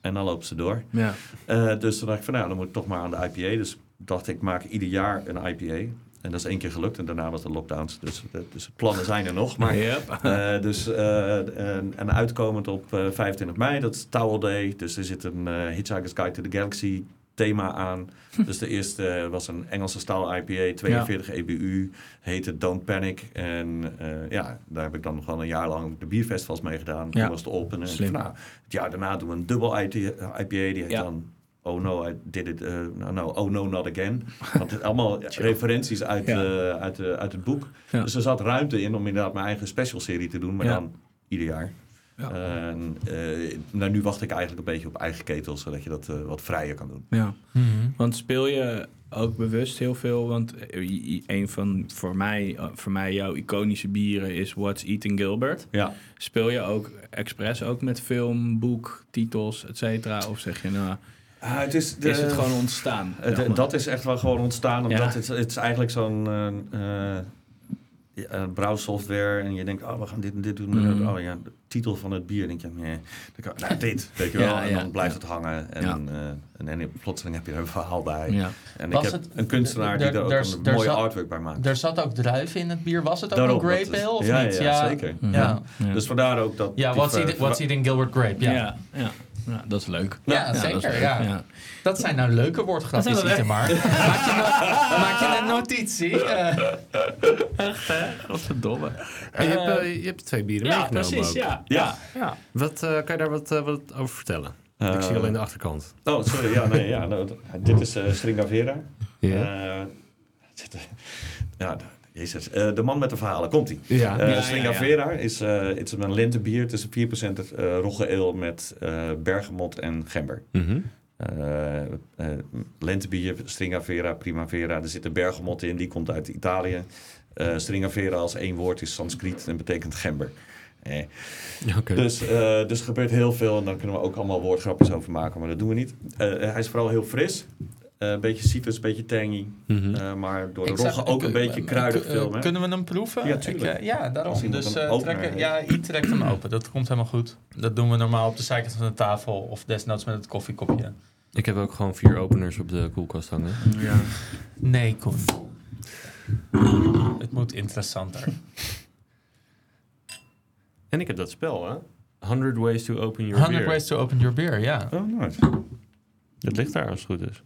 Speaker 4: en dan lopen ze door.
Speaker 2: Ja.
Speaker 4: Eh, dus toen dacht ik van, nou, dan moet ik toch maar aan de IPA. Dus dacht ik, maak ieder jaar een IPA. En dat is één keer gelukt en daarna was de lockdowns. Dus, eh, dus de plannen zijn er nog. Maar,
Speaker 2: Yep.
Speaker 4: eh, dus, en, en uitkomend op eh, 25 mei, dat is Towel Day. Dus er zit een Hitchhiker's Guide to the Galaxy thema aan. dus de eerste was een Engelse staal IPA, 42 EBU, heette Don't Panic. En eh, ja, daar heb ik dan nog wel een jaar lang de bierfestivals mee gedaan.
Speaker 2: Ja.
Speaker 4: Toen was het open. En van, nou, het jaar daarna doen we een dubbel IPA, die heet
Speaker 2: Ja.
Speaker 4: dan Oh no, I did it. eh, no, no, oh no, not again. Want het allemaal referenties uit,
Speaker 2: Ja.
Speaker 4: eh, uit, eh, uit het boek.
Speaker 2: Ja.
Speaker 4: Dus er zat ruimte in om inderdaad mijn eigen special serie te doen, maar
Speaker 2: Ja.
Speaker 4: dan ieder jaar.
Speaker 2: Ja.
Speaker 4: En, eh, nou, nu wacht ik eigenlijk een beetje op eigen ketel, zodat je dat eh, wat vrijer kan doen.
Speaker 2: Ja.
Speaker 3: Mhm.
Speaker 2: Want speel je ook bewust heel veel? Want eh, een van voor mij, voor mij jouw iconische bieren is What's Eating Gilbert.
Speaker 4: Ja,
Speaker 2: Speel je ook expres ook met film, boek, titels, et cetera? Of zeg je nou,
Speaker 4: Ah, het is, de,
Speaker 2: is het gewoon ontstaan?
Speaker 4: dat is echt wel gewoon ontstaan, omdat
Speaker 2: Ja.
Speaker 4: het, het is eigenlijk zo'n ja, eh, brouwsoftware en je denkt, oh, we gaan dit en dit doen.
Speaker 2: Mhm.
Speaker 4: Oh ja, de titel van het bier, denk je, nee, dan kan, nou, dit, weet je wel.
Speaker 2: Ja,
Speaker 4: en
Speaker 2: ja.
Speaker 4: dan blijft het hangen en,
Speaker 2: Ja.
Speaker 4: eh, en, en plotseling heb je er een verhaal bij.
Speaker 2: Ja.
Speaker 4: En
Speaker 3: Was
Speaker 4: ik heb
Speaker 3: het-
Speaker 4: een kunstenaar die
Speaker 3: er-
Speaker 4: ook een mooie
Speaker 3: zat-
Speaker 4: artwork bij maakt.
Speaker 3: Er zat ook druiven in het bier. Was het ook
Speaker 4: Daarom,
Speaker 3: een grape ale of
Speaker 4: ja,
Speaker 3: niet?
Speaker 4: Ja, zeker.
Speaker 3: Ja.
Speaker 2: Ja.
Speaker 4: Dus vandaar ook dat...
Speaker 3: Ja, what's,
Speaker 4: ver-
Speaker 3: eating, what's eating Gilbert Grape? Ja,
Speaker 2: Ja. Ja. Dat is leuk.
Speaker 3: Ja, zeker.
Speaker 2: leuk.
Speaker 3: ja. Dat zijn nou leuke woordgrapjes,
Speaker 2: wel
Speaker 3: maar. maak, je no- maak je een notitie? Eh,
Speaker 2: Echt, hè? Wat verdomme.
Speaker 5: En je, hebt, eh, je hebt twee bieren
Speaker 2: Ja,
Speaker 5: meegenomen
Speaker 2: precies,
Speaker 5: ook.
Speaker 2: ja.
Speaker 4: Ja.
Speaker 2: ja.
Speaker 5: Wat, eh, kan je daar wat, eh, wat over vertellen? ik
Speaker 4: Eh,
Speaker 5: zie alleen de achterkant.
Speaker 4: Oh, sorry. Ja, nee, ja, nou, dit is eh Stringavera.
Speaker 5: Ja.
Speaker 4: Eh, zit ja, jezus. Eh, de man met de verhalen. Komt-ie.
Speaker 5: ja.
Speaker 4: Eh
Speaker 2: ja,
Speaker 4: Stringavera is, eh, het is een lentebier. Het is een 4% eh rogge ale met eh bergamot en gember.
Speaker 5: Mhm.
Speaker 4: Eh, eh, lentebier, Stringavera, Primavera. Er zit een bergamot in, die komt uit Italië. Eh Stringavera als één woord is Sanskriet en betekent gember. Eh.
Speaker 5: Oké.
Speaker 4: Dus, eh, dus er gebeurt heel veel en daar kunnen we ook allemaal woordgrapjes over maken, maar dat doen we niet. Eh, hij is vooral heel fris. Eh, een beetje citrus, een beetje tangy.
Speaker 5: Mhm.
Speaker 4: eh, maar door de
Speaker 3: ik
Speaker 4: rogge ook een
Speaker 3: ik-
Speaker 4: beetje
Speaker 3: eh,
Speaker 4: kruidig veel. hè?
Speaker 3: Kunnen we hem proeven?
Speaker 4: Ja,
Speaker 3: Ik,
Speaker 4: tuurlijk.
Speaker 3: eh, ja, daarom. Dus trekken, ja, I trekt hem open. Dat komt helemaal goed. Dat doen we normaal op de zijkant van de tafel of desnoods met het koffiekopje.
Speaker 5: Ik heb ook gewoon vier openers op de koelkast hangen.
Speaker 2: Ja.
Speaker 3: Nee, Koen. Het moet interessanter.
Speaker 5: En ik heb dat spel, hè? 100 Ways to Open Your
Speaker 3: 100
Speaker 5: Beer.
Speaker 3: ways to open your beer, ja.
Speaker 4: Oh, nice.
Speaker 5: Dat ligt daar als het goed is.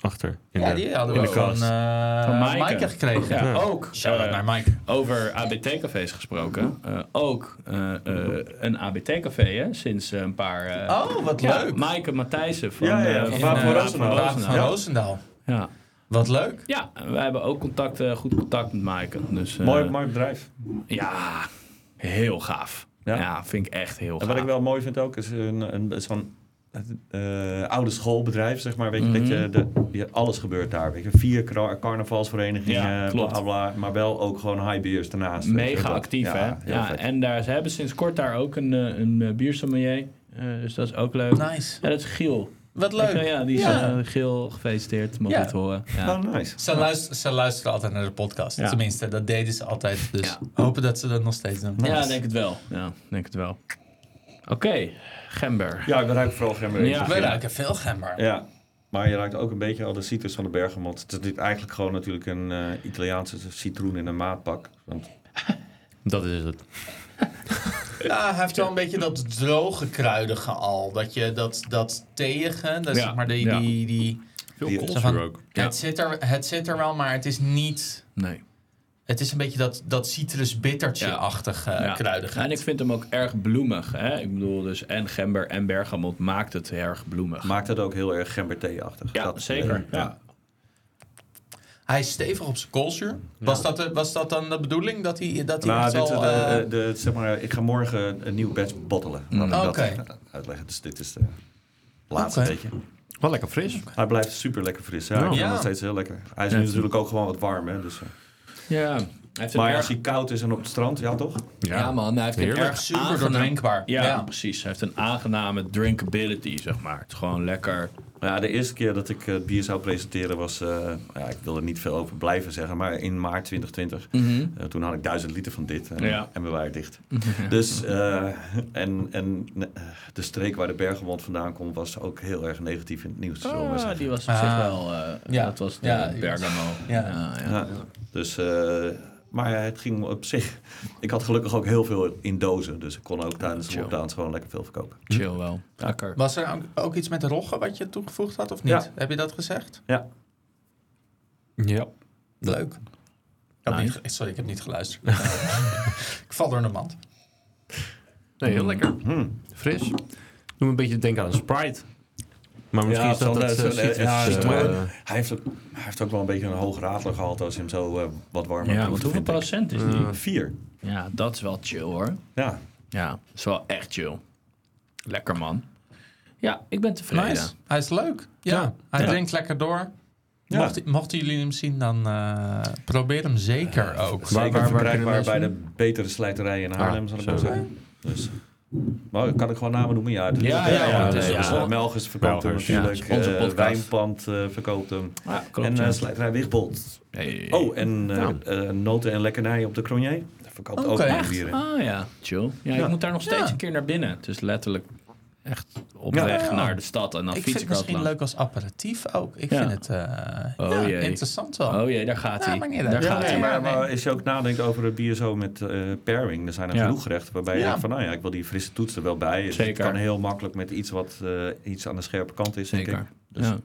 Speaker 5: Achter. In
Speaker 3: Ja,
Speaker 5: de,
Speaker 3: die hadden
Speaker 5: in
Speaker 3: we
Speaker 5: de
Speaker 3: van, eh
Speaker 2: Van Maaike.
Speaker 3: Maaike gekregen.
Speaker 2: Ja,
Speaker 5: Ja.
Speaker 2: ook.
Speaker 3: Shout-out
Speaker 2: eh,
Speaker 3: naar Mike.
Speaker 2: Over ABT-cafés gesproken. eh, ook eh, eh, een ABT-café, hè? Sinds een paar...
Speaker 3: Oh, wat
Speaker 2: ja,
Speaker 3: leuk.
Speaker 2: Maaike Matthijssen van,
Speaker 4: Ja, ja, van
Speaker 2: van,
Speaker 4: Roosendaal.
Speaker 3: Van
Speaker 4: Ja.
Speaker 3: Roosendaal.
Speaker 2: Ja.
Speaker 3: Wat leuk.
Speaker 2: ja, wij hebben ook contact, goed contact met Maaike. Dus, eh,
Speaker 4: mooi, mooi bedrijf.
Speaker 2: Ja, heel gaaf.
Speaker 4: Ja.
Speaker 2: Ja, vind ik echt heel
Speaker 4: En
Speaker 2: gaaf.
Speaker 4: wat ik wel mooi vind ook, is een, een, zo'n eh, oude schoolbedrijf, zeg maar. Weet je,
Speaker 2: Mhm.
Speaker 4: dat je, de, die, alles gebeurt daar. Weet je, vier carnavalsverenigingen,
Speaker 2: Ja, klopt.
Speaker 4: bla, bla, maar wel ook gewoon high beers daarnaast.
Speaker 2: Mega
Speaker 4: dat-
Speaker 2: actief,
Speaker 4: ja,
Speaker 2: hè? Ja, en daar, ze hebben sinds kort daar ook een, eh, een eh, biersommelier. Eh, dus dat is ook leuk.
Speaker 3: Nice.
Speaker 2: Ja, dat is Giel.
Speaker 3: Wat leuk.
Speaker 2: Ja, die is
Speaker 3: Ja.
Speaker 2: eh, Giel gefeliciteerd.
Speaker 3: Ja.
Speaker 2: het horen. Ja.
Speaker 4: Oh, nice.
Speaker 3: Ze, luisteren, ze luisteren altijd naar de podcast.
Speaker 2: Ja.
Speaker 3: Tenminste, dat deden ze altijd. Dus
Speaker 2: Ja.
Speaker 3: hopen dat ze dat nog steeds doen.
Speaker 2: Ja, denk het wel. Ja, denk het wel. Oké, Gember.
Speaker 4: Ja, we ruiken vooral gember.
Speaker 2: Ja.
Speaker 3: We ruiken veel gember.
Speaker 4: Ja, maar je ruikt ook een beetje al de citrus van de bergamot. Het is dit eigenlijk gewoon natuurlijk een eh, Italiaanse citroen in een maatpak. Want
Speaker 5: Dat is het.
Speaker 3: Ja, hij heeft wel een beetje dat droge kruidige al. Dat je dat, dat tegen, dat
Speaker 2: Ja,
Speaker 3: zeg maar die,
Speaker 2: ja.
Speaker 3: die, die,
Speaker 5: Veel koolzuur ook.
Speaker 2: Ja.
Speaker 3: het, zit er, het zit er wel, maar het is niet...
Speaker 2: Nee.
Speaker 3: Het is een beetje dat, dat citrus-bittertje-achtige
Speaker 2: Ja.
Speaker 3: kruidigheid.
Speaker 2: En ik vind hem ook erg bloemig. Hè? Ik bedoel, dus en gember en bergamot maakt het erg bloemig.
Speaker 4: maakt het ook heel erg gember-thee-achtig.
Speaker 2: ja,
Speaker 4: Dat,
Speaker 2: zeker.
Speaker 4: eh,
Speaker 2: ja.
Speaker 3: Hij is stevig op zijn koolzuur. Was, dat, de- was dat dan de bedoeling? Dat hij, dat hij
Speaker 4: Nou, dit,
Speaker 3: wel,
Speaker 4: de,
Speaker 3: eh,
Speaker 4: de, zeg maar, ik ga morgen een nieuw batch bottelen. Dat
Speaker 3: Oké.
Speaker 4: uitleggen. Dus dit is de laatste
Speaker 3: Oké.
Speaker 4: beetje.
Speaker 5: Wel lekker fris.
Speaker 4: Hij blijft super lekker fris. Ja,
Speaker 3: Ja.
Speaker 4: hem nog steeds heel lekker. Hij is nu natuurlijk ook gewoon wat warm. Hè, dus, eh.
Speaker 2: Ja, hij heeft een
Speaker 4: Maar
Speaker 2: erg...
Speaker 4: als hij koud is en op het strand, ja toch?
Speaker 2: Ja, man, hij heeft een
Speaker 5: Heerlijk.
Speaker 2: erg
Speaker 3: super
Speaker 2: aangenaam-
Speaker 3: doordrinkbaar.
Speaker 2: Ja,
Speaker 3: Ja.
Speaker 2: precies. Hij heeft een aangename drinkability, zeg maar. Het is gewoon lekker...
Speaker 4: Ja, de eerste keer dat ik het bier zou presenteren was... eh, ja, ik wil er niet veel over blijven zeggen, maar in maart 2020. Eh, toen had ik duizend liter van dit en,
Speaker 2: Ja.
Speaker 4: en we waren dicht. Dus, eh, en, en eh, de streek waar de Bergenwond vandaan komt... was ook heel erg negatief in het nieuws.
Speaker 2: Ah, die was op
Speaker 3: Ah.
Speaker 2: zich wel... eh,
Speaker 3: Ja.
Speaker 2: Dat was de Bergamo.
Speaker 3: Ja.
Speaker 2: Ja, ja.
Speaker 4: Ja. Dus, eh, maar het ging op zich... Ik had gelukkig ook heel veel in dozen. Dus ik kon ook tijdens de lockdowns gewoon lekker veel verkopen.
Speaker 2: Chill wel. Lekker.
Speaker 3: was er ook, iets met de rogge wat je toegevoegd had of niet?
Speaker 4: Ja.
Speaker 3: Heb je dat gezegd?
Speaker 4: Ja.
Speaker 5: Ja.
Speaker 3: Leuk. Ik heb
Speaker 2: Nice.
Speaker 3: niet, sorry, ik heb niet geluisterd. ik val door de mand.
Speaker 5: Nee, heel lekker.
Speaker 4: Hmm.
Speaker 5: Fris. Doe me een beetje denken aan een Sprite. Maar misschien
Speaker 4: Ja,
Speaker 5: is dat uh,
Speaker 4: eh, ja, maar- Hij heeft, ook, hij heeft ook wel een beetje een hoog radlergehalte als je hem zo eh, wat warmer
Speaker 2: Ja,
Speaker 4: proeft,
Speaker 2: want hoeveel procent is die?
Speaker 5: Eh,
Speaker 4: Vier.
Speaker 2: Ja, dat is wel chill hoor.
Speaker 4: Ja.
Speaker 2: Ja, dat is wel echt chill. Lekker man. Ja, ik ben tevreden.
Speaker 3: Nice. Hij is leuk. Ja,
Speaker 5: Ja.
Speaker 3: hij
Speaker 4: Ja.
Speaker 3: drinkt lekker door.
Speaker 4: Ja.
Speaker 3: Mocht, mochten jullie hem zien, dan eh, probeer hem zeker ook.
Speaker 4: Zeker
Speaker 5: waar- waar
Speaker 4: bij de betere slijterij in Haarlem, zal ik maar zeggen. Dus, maar kan ik gewoon namen noemen? Ja, dus,
Speaker 2: Ja, ja, ja,
Speaker 4: het is,
Speaker 2: ja.
Speaker 4: dus, eh, Melgers verkoopt hem natuurlijk.
Speaker 2: onze
Speaker 4: eh. Wijnpand eh, verkoopt hem. En eh slijterij Wigbold.
Speaker 2: Hey.
Speaker 4: Oh, en
Speaker 2: Nou.
Speaker 4: noten en lekkernijen op de Cronier. Dat verkoopt ook bieren.
Speaker 2: Ah ja, chill. Ja, ik moet daar nog steeds een keer naar binnen. Het is letterlijk echt op
Speaker 4: Ja.
Speaker 2: weg
Speaker 3: Ja.
Speaker 2: naar de stad. En dan
Speaker 3: ik
Speaker 2: fiets
Speaker 3: vind
Speaker 2: ik
Speaker 3: het misschien leuk als aperitief ook. Ik
Speaker 2: Ja.
Speaker 3: vind het eh,
Speaker 2: Oh
Speaker 3: interessant wel.
Speaker 2: Oh jee, daar gaat hij. daar gaat
Speaker 3: Ja,
Speaker 2: hij.
Speaker 3: nee,
Speaker 4: maar,
Speaker 3: nee.
Speaker 4: als je ook nadenkt over het bier zo met eh, pairing, er zijn er
Speaker 2: Ja.
Speaker 4: genoeg gerechten waarbij je denkt van, nou ja, ik wil die frisse toets er wel bij. Het
Speaker 2: Zeker.
Speaker 4: kan heel makkelijk met iets wat eh, iets aan de scherpe kant is, denk
Speaker 2: Zeker.
Speaker 4: ik. Dus,
Speaker 2: Ja.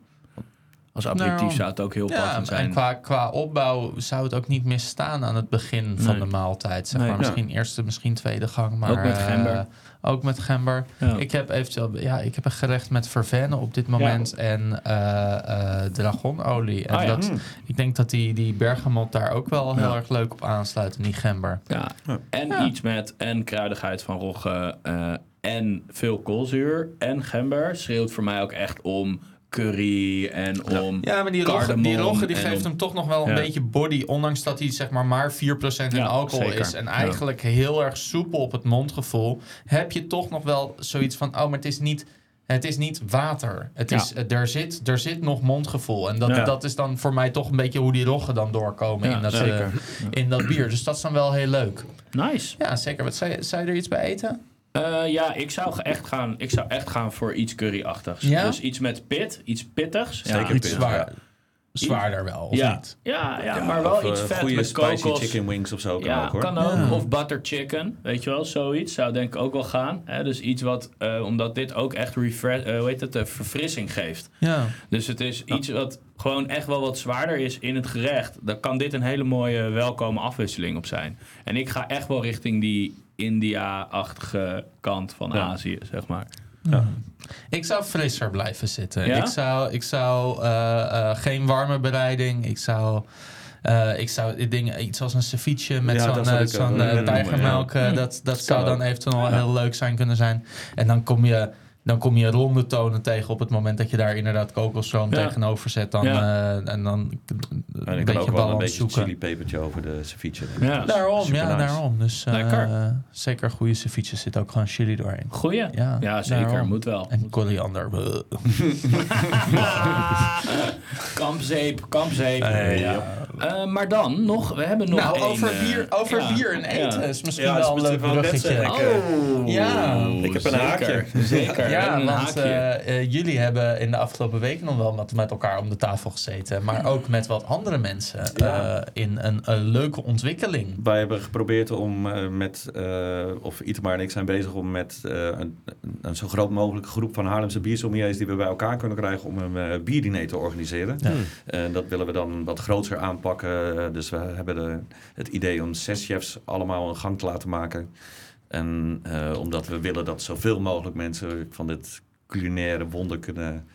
Speaker 2: Als aperitief
Speaker 3: Nou,
Speaker 2: zou het ook heel
Speaker 3: Ja,
Speaker 2: passend
Speaker 3: en
Speaker 2: zijn.
Speaker 3: qua, qua opbouw zou het ook niet misstaan aan het begin van de maaltijd. Zeg
Speaker 2: Nee.
Speaker 3: maar.
Speaker 4: Ja.
Speaker 3: Misschien eerste, misschien tweede gang. Maar,
Speaker 2: Ook met
Speaker 3: eh,
Speaker 2: gember.
Speaker 3: Ook met gember.
Speaker 2: Ja.
Speaker 3: Ik heb eventueel ja, ik heb een gerecht met vervennen op dit moment en eh, eh, dragonolie. En
Speaker 2: Ah, ja.
Speaker 3: dat,
Speaker 4: Hmm.
Speaker 3: ik denk dat die, die bergamot daar ook wel heel erg leuk op aansluit. En die gember.
Speaker 2: Ja.
Speaker 4: Ja.
Speaker 2: En
Speaker 3: Ja.
Speaker 2: iets met en kruidigheid van rogge eh, en veel koolzuur en gember schreeuwt voor mij ook echt om curry en om...
Speaker 3: Ja, maar die rogge, die, rogge die geeft
Speaker 2: om-
Speaker 3: hem toch nog wel een
Speaker 2: Ja.
Speaker 3: beetje body. Ondanks dat hij zeg maar maar 4% in
Speaker 2: Ja,
Speaker 3: alcohol
Speaker 2: zeker.
Speaker 3: is. En
Speaker 2: Ja.
Speaker 3: eigenlijk heel erg soepel op het mondgevoel. Heb je toch nog wel zoiets van... Oh, maar het is niet... Het is niet water. Het
Speaker 2: Ja.
Speaker 3: is, eh, er, zit, er zit nog mondgevoel. En dat,
Speaker 2: Ja.
Speaker 3: dat is dan voor mij toch een beetje hoe die roggen dan doorkomen
Speaker 2: Ja,
Speaker 3: in, dat, eh, in dat bier. Dus dat is dan wel heel leuk.
Speaker 2: Nice.
Speaker 3: Ja, zeker. Wat zou, je, zou je er iets bij eten?
Speaker 2: Eh, ja, ik zou echt gaan, ik zou echt gaan voor iets curryachtigs.
Speaker 3: Ja?
Speaker 2: Dus iets met pit, iets pittigs.
Speaker 4: Zeker
Speaker 2: ja.
Speaker 3: Iets zwaar,
Speaker 4: ja.
Speaker 3: zwaarder wel, of
Speaker 2: ja.
Speaker 3: niet?
Speaker 2: Ja, ja,
Speaker 4: Ja,
Speaker 2: maar wel
Speaker 4: of,
Speaker 2: iets
Speaker 4: eh,
Speaker 2: vet
Speaker 4: goede
Speaker 2: met
Speaker 4: spicy
Speaker 2: kokos.
Speaker 4: chicken wings of zo kan
Speaker 2: Ja,
Speaker 4: ook hoor.
Speaker 2: kan ook.
Speaker 3: Ja.
Speaker 2: Of butter chicken, weet je wel, zoiets. Zou denk ik ook wel gaan. Hè? Dus iets wat, eh, omdat dit ook echt refresh, eh, hoe heet het, verfrissing geeft.
Speaker 3: Ja.
Speaker 2: Dus het is iets wat gewoon echt wel wat zwaarder is in het gerecht. Dan kan dit een hele mooie welkome afwisseling op zijn. En ik ga echt wel richting die India-achtige kant van
Speaker 4: Ja.
Speaker 2: Azië, zeg maar.
Speaker 3: Ik zou frisser blijven zitten.
Speaker 2: Ja?
Speaker 3: Ik zou, ik zou eh, eh, geen warme bereiding. Ik zou, eh, ik zou dingen, iets als een ceviche met
Speaker 4: Ja,
Speaker 3: zo'n
Speaker 4: dat
Speaker 3: tijgermelk.
Speaker 2: ja.
Speaker 3: eh, Dat, dat zou dan eventueel wel
Speaker 2: Ja.
Speaker 3: heel leuk zijn kunnen zijn. En dan kom je, dan kom je ronde tonen tegen op het moment dat je daar inderdaad kokosroom
Speaker 2: Ja.
Speaker 3: tegenover zet. Dan,
Speaker 2: Ja.
Speaker 3: eh, en dan een
Speaker 4: En
Speaker 3: beetje
Speaker 4: ook wel een
Speaker 3: balans
Speaker 4: beetje
Speaker 3: zoeken.
Speaker 4: chilipepertje over de ceviche.
Speaker 2: Ja.
Speaker 3: Daarom,
Speaker 4: Super
Speaker 3: ja,
Speaker 4: nice.
Speaker 3: daarom. Dus eh,
Speaker 2: Lekker.
Speaker 3: zeker goede ceviche zit ook gewoon chili doorheen.
Speaker 2: Goeie?
Speaker 3: Ja,
Speaker 2: Ja, zeker.
Speaker 3: daarom.
Speaker 2: Moet wel.
Speaker 3: En koriander.
Speaker 2: kampzeep, kampzeep.
Speaker 3: Ja.
Speaker 2: Eh, maar dan nog, we hebben nog
Speaker 3: nou, over,
Speaker 2: eh,
Speaker 3: bier, over
Speaker 2: ja,
Speaker 3: bier en eten
Speaker 2: ja.
Speaker 3: is misschien
Speaker 4: Ja,
Speaker 3: wel een
Speaker 4: is
Speaker 3: leuk
Speaker 4: wel net
Speaker 3: bruggetje.
Speaker 2: Oh,
Speaker 3: Ja.
Speaker 4: Ik heb een
Speaker 2: zeker,
Speaker 4: haakje.
Speaker 2: Zeker,
Speaker 3: Ja,
Speaker 2: een
Speaker 3: want eh, jullie hebben in de afgelopen weken nog wel met, met elkaar om de tafel gezeten. Maar ook met wat andere mensen
Speaker 4: Ja.
Speaker 3: eh, in een, een leuke ontwikkeling.
Speaker 4: Wij hebben geprobeerd om eh, met, eh, of Itemar en ik zijn bezig om met eh, een, een zo groot mogelijke groep van Haarlemse biersommeliers die we bij elkaar kunnen krijgen om een bierdiner te organiseren.
Speaker 3: Ja.
Speaker 4: En dat willen we dan wat groter aanpakken. Dus we hebben de, het idee om zes chefs allemaal een gang te laten maken. En eh, omdat we willen dat zoveel mogelijk mensen van dit culinaire wonder kunnen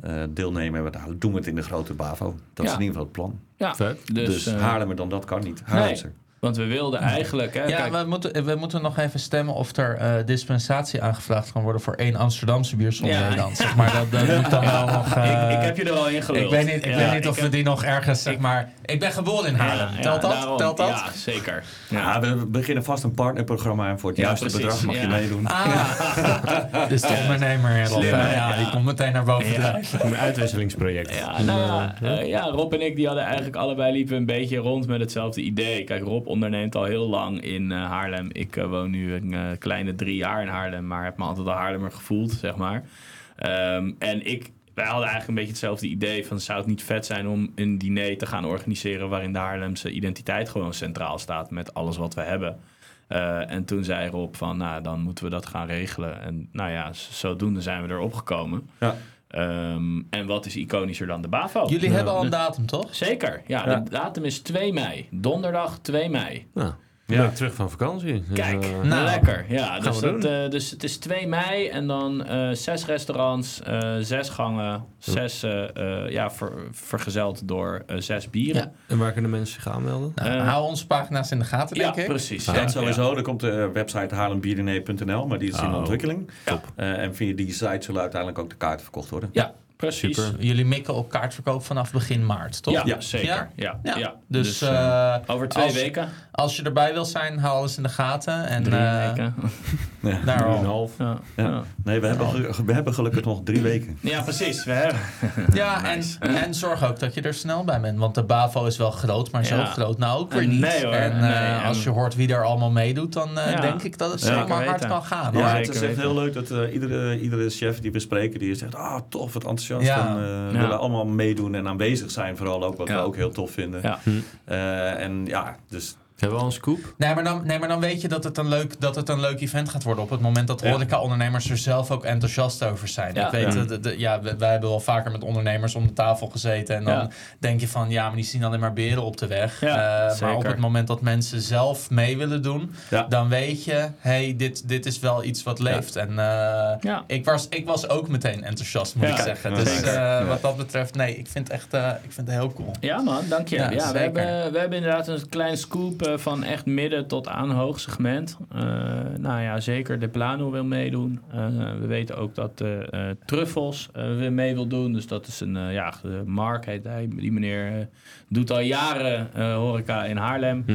Speaker 4: eh, deelnemen. Maar dan doen we het in de grote BAVO. Dat is in ieder geval het plan.
Speaker 2: Ja,
Speaker 5: Vet.
Speaker 2: dus,
Speaker 4: Dus,
Speaker 2: eh,
Speaker 4: Haarlemmer dan dat kan niet. Haarlemser.
Speaker 2: Want we wilden eigenlijk... Hè,
Speaker 3: Ja,
Speaker 2: kijk,
Speaker 3: we moeten, we moeten nog even stemmen of er eh, dispensatie aangevraagd kan worden voor één Amsterdamse
Speaker 2: Ja.
Speaker 3: Nederland. Zeg maar, dat, dat moet dan wel nog... eh,
Speaker 2: ik, ik heb je er al in geluld.
Speaker 3: ik weet niet, ik
Speaker 2: Ja,
Speaker 3: weet niet of we die nog ergens, zeg maar... Ik ben geboren in Haarlem.
Speaker 2: Ja, ja,
Speaker 3: Telt dat?
Speaker 2: daarom.
Speaker 3: Telt dat?
Speaker 2: Ja, zeker.
Speaker 4: Ja,
Speaker 2: Ja.
Speaker 4: we beginnen vast een partnerprogramma en voor het
Speaker 2: Ja,
Speaker 4: juiste
Speaker 2: precies,
Speaker 4: bedrag mag je meedoen.
Speaker 3: Ah, dus de ondernemer ja, die komt meteen naar boven.
Speaker 5: Een uitwisselingsproject.
Speaker 2: Ja, nou ja, eh, ja, Rob en ik die hadden eigenlijk allebei liepen een beetje rond met hetzelfde idee. Kijk, Rob onderneemt al heel lang in eh, Haarlem. Ik eh, woon nu een eh, kleine drie jaar in Haarlem, maar heb me altijd al Haarlemmer gevoeld, zeg maar. Ehm, en ik, wij hadden eigenlijk een beetje hetzelfde idee van zou het niet vet zijn om een diner te gaan organiseren waarin de Haarlemse identiteit gewoon centraal staat met alles wat we hebben. En toen zei Rob van, nou, dan moeten we dat gaan regelen. En nou ja, zodoende zijn we erop gekomen.
Speaker 4: Ja.
Speaker 2: Ehm, en wat is iconischer dan de BAVO?
Speaker 3: Jullie hebben al een datum, toch?
Speaker 2: Zeker, ja,
Speaker 4: Ja.
Speaker 2: De datum is 2 mei. Donderdag 2 mei.
Speaker 5: Nou,
Speaker 4: Ja.
Speaker 5: terug van vakantie. Dus,
Speaker 2: Kijk,
Speaker 5: eh,
Speaker 3: Nou,
Speaker 2: lekker. Ja, dus, dat, eh, dus het is 2 mei en dan eh, zes restaurants, eh, zes gangen, zes, ja, ver- vergezeld door zes bieren.
Speaker 3: Ja.
Speaker 5: en waar kunnen mensen zich aanmelden?
Speaker 3: Nou,
Speaker 2: Eh,
Speaker 3: hou onze pagina's in de gaten,
Speaker 2: Ja,
Speaker 3: denk ik.
Speaker 2: precies.
Speaker 4: Ja,
Speaker 2: Ja,
Speaker 4: sowieso. Er komt de website haarlembierdiné.nl, maar die is in
Speaker 5: Oh.
Speaker 4: ontwikkeling.
Speaker 2: Ja.
Speaker 4: Eh, en via die site zullen uiteindelijk ook de kaarten verkocht worden.
Speaker 2: Ja, precies.
Speaker 5: Super.
Speaker 3: Jullie mikken op kaartverkoop vanaf begin maart, toch?
Speaker 2: Ja,
Speaker 4: Ja.
Speaker 2: zeker.
Speaker 3: Ja?
Speaker 2: Ja,
Speaker 3: Ja.
Speaker 2: ja.
Speaker 3: Dus,
Speaker 2: eh,
Speaker 3: eh,
Speaker 2: over twee
Speaker 3: als-
Speaker 2: weken,
Speaker 3: als je erbij wil zijn, hou alles in de gaten. En,
Speaker 2: drie
Speaker 3: eh,
Speaker 2: weken.
Speaker 4: Ja.
Speaker 5: Drieënhalf.
Speaker 2: Ja,
Speaker 4: Ja.
Speaker 2: ja.
Speaker 4: Nee, we hebben, we hebben gelukkig nog drie weken.
Speaker 2: ja, precies. We hebben.
Speaker 3: Ja,
Speaker 2: Nice.
Speaker 3: en, en zorg ook dat je er snel bij bent. Want de BAVO is wel groot, maar zo
Speaker 2: Ja.
Speaker 3: groot nou ook weer niet.
Speaker 2: nee hoor,
Speaker 3: en
Speaker 2: nee,
Speaker 3: eh,
Speaker 2: en-
Speaker 3: als je hoort wie er allemaal meedoet, dan eh,
Speaker 2: Ja.
Speaker 3: denk ik dat het
Speaker 2: Zeker
Speaker 3: zomaar hard
Speaker 2: weten.
Speaker 3: kan gaan.
Speaker 4: Ja, het is echt
Speaker 2: weten.
Speaker 4: heel leuk dat eh, iedere, iedere chef die we spreken, die zegt, ah tof, wat enthousiast.
Speaker 3: Ja.
Speaker 4: En, eh,
Speaker 2: Ja.
Speaker 4: willen allemaal meedoen en aanwezig zijn, vooral ook, wat
Speaker 2: Ja.
Speaker 4: we ook heel tof vinden.
Speaker 2: Ja.
Speaker 4: Eh, en ja, dus
Speaker 5: Hebben we al een scoop?
Speaker 3: Nee maar, dan, nee, maar dan weet je dat het, een leuk, dat het een leuk event gaat worden. Op het moment dat
Speaker 4: Ja.
Speaker 3: horeca-ondernemers er zelf ook enthousiast over zijn.
Speaker 2: Ja.
Speaker 3: Ik weet,
Speaker 4: Ja.
Speaker 3: eh, de, de- ja, wij hebben wel vaker met ondernemers om de tafel gezeten. En dan
Speaker 2: Ja.
Speaker 3: denk je van, ja, maar die zien alleen maar beren op de weg.
Speaker 2: Ja,
Speaker 3: Eh, maar op het moment dat mensen zelf mee willen doen,
Speaker 4: Ja.
Speaker 3: dan weet je, hey, dit, dit is wel iets wat leeft. En eh,
Speaker 2: Ja.
Speaker 3: ik, was, ik was ook meteen enthousiast, moet
Speaker 2: Ja,
Speaker 3: ik zeggen. Dus wat dat betreft, nee, ik vind, echt, eh, ik vind het heel cool.
Speaker 2: Ja man, dank je.
Speaker 3: Ja,
Speaker 2: Ja, we, hebben, we hebben inderdaad een klein scoop eh, van echt midden tot aan hoog segment. Eh, nou ja, zeker de Plano wil meedoen. Eh, we weten ook dat eh eh, Truffels eh, weer mee wil doen. Dus dat is een, eh, ja, de Mark heet hij. Die meneer eh, doet al jaren eh, horeca in Haarlem.
Speaker 5: Hm.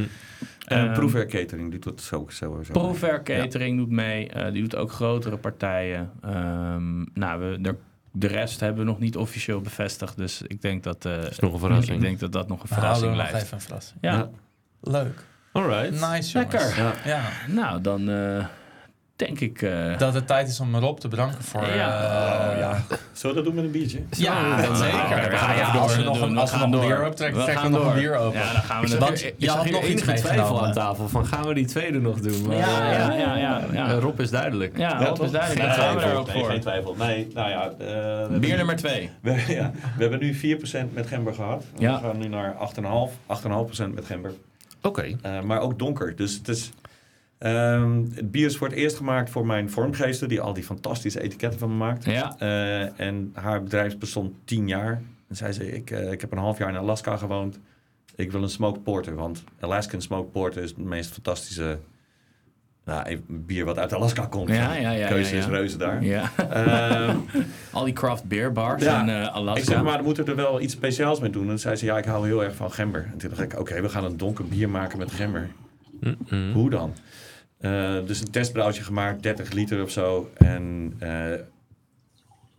Speaker 4: en
Speaker 2: Ehm,
Speaker 4: Proefwerk Catering doet dat zo, sowieso.
Speaker 2: Proefwerk Catering doet mee. Eh, die doet ook grotere partijen. Ehm, nou, we, de, de rest hebben we nog niet officieel bevestigd. Dus ik denk dat, eh,
Speaker 5: is nog een verrassing.
Speaker 2: Ik denk dat dat nog een verrassing
Speaker 3: nog
Speaker 2: blijft.
Speaker 3: even een verrassing.
Speaker 2: Ja.
Speaker 4: Ja.
Speaker 3: Leuk.
Speaker 5: Alright.
Speaker 3: Nice,
Speaker 2: Lekker.
Speaker 3: jongens.
Speaker 4: Ja.
Speaker 3: Ja.
Speaker 2: Nou, dan eh, denk ik... eh,
Speaker 3: Dat het tijd is om Rob te bedanken voor...
Speaker 2: Ja.
Speaker 3: eh,
Speaker 4: Oh, ja. Zullen we dat doen met een biertje?
Speaker 3: Ja,
Speaker 2: dan
Speaker 3: zeker. Ja, als we nog een,
Speaker 2: We
Speaker 3: als we
Speaker 2: gaan
Speaker 3: nog een
Speaker 2: door.
Speaker 3: bier open trekken,
Speaker 2: We
Speaker 3: trekken we
Speaker 2: gaan
Speaker 3: nog een
Speaker 2: door.
Speaker 3: bier open.
Speaker 2: Ja, dan gaan we
Speaker 3: Want
Speaker 2: ik
Speaker 3: je had nog iets
Speaker 5: enige twijfel aan tafel van gaan we die tweede nog doen? Maar,
Speaker 2: Ja, ja, ja, ja, ja.
Speaker 5: Rob is duidelijk.
Speaker 2: Ja, dat is duidelijk. Daar gaan we er ook
Speaker 4: nee,
Speaker 2: voor.
Speaker 4: geen twijfel. Nee, nou ja. eh,
Speaker 2: Bier
Speaker 4: nu-
Speaker 2: nummer twee.
Speaker 4: We, ja, we hebben nu 4% met gember gehad.
Speaker 2: Ja.
Speaker 4: We gaan nu naar 8,5%, 8,5% met gember.
Speaker 5: Oké.
Speaker 4: Eh, maar ook donker. Dus het is... ehm, het bier is voor het eerst gemaakt voor mijn vormgeester... die al die fantastische etiketten van me maakt.
Speaker 2: Ja.
Speaker 4: Eh, en haar bedrijf bestond 10 jaar. En zei ze, ik, eh, ik heb een half jaar in Alaska gewoond. Ik wil een smoked porter. Want Alaskan smoked porter is het meest fantastische... Nou, even bier wat uit Alaska komt.
Speaker 2: Ja, ja, ja,
Speaker 4: Keuze
Speaker 2: ja,
Speaker 4: is reuze daar.
Speaker 2: Ja.
Speaker 4: Ehm,
Speaker 2: Al die craft beer bars
Speaker 4: Ja.
Speaker 2: in eh, Alaska.
Speaker 4: ik zeg maar, dan moeten we er wel iets speciaals mee doen. En toen zei ze, ja, ik hou heel erg van gember. En toen dacht ik, oké, we gaan een donker bier maken met gember. Hoe dan? Eh, dus een testbrouwtje gemaakt, 30 liter of zo. En eh,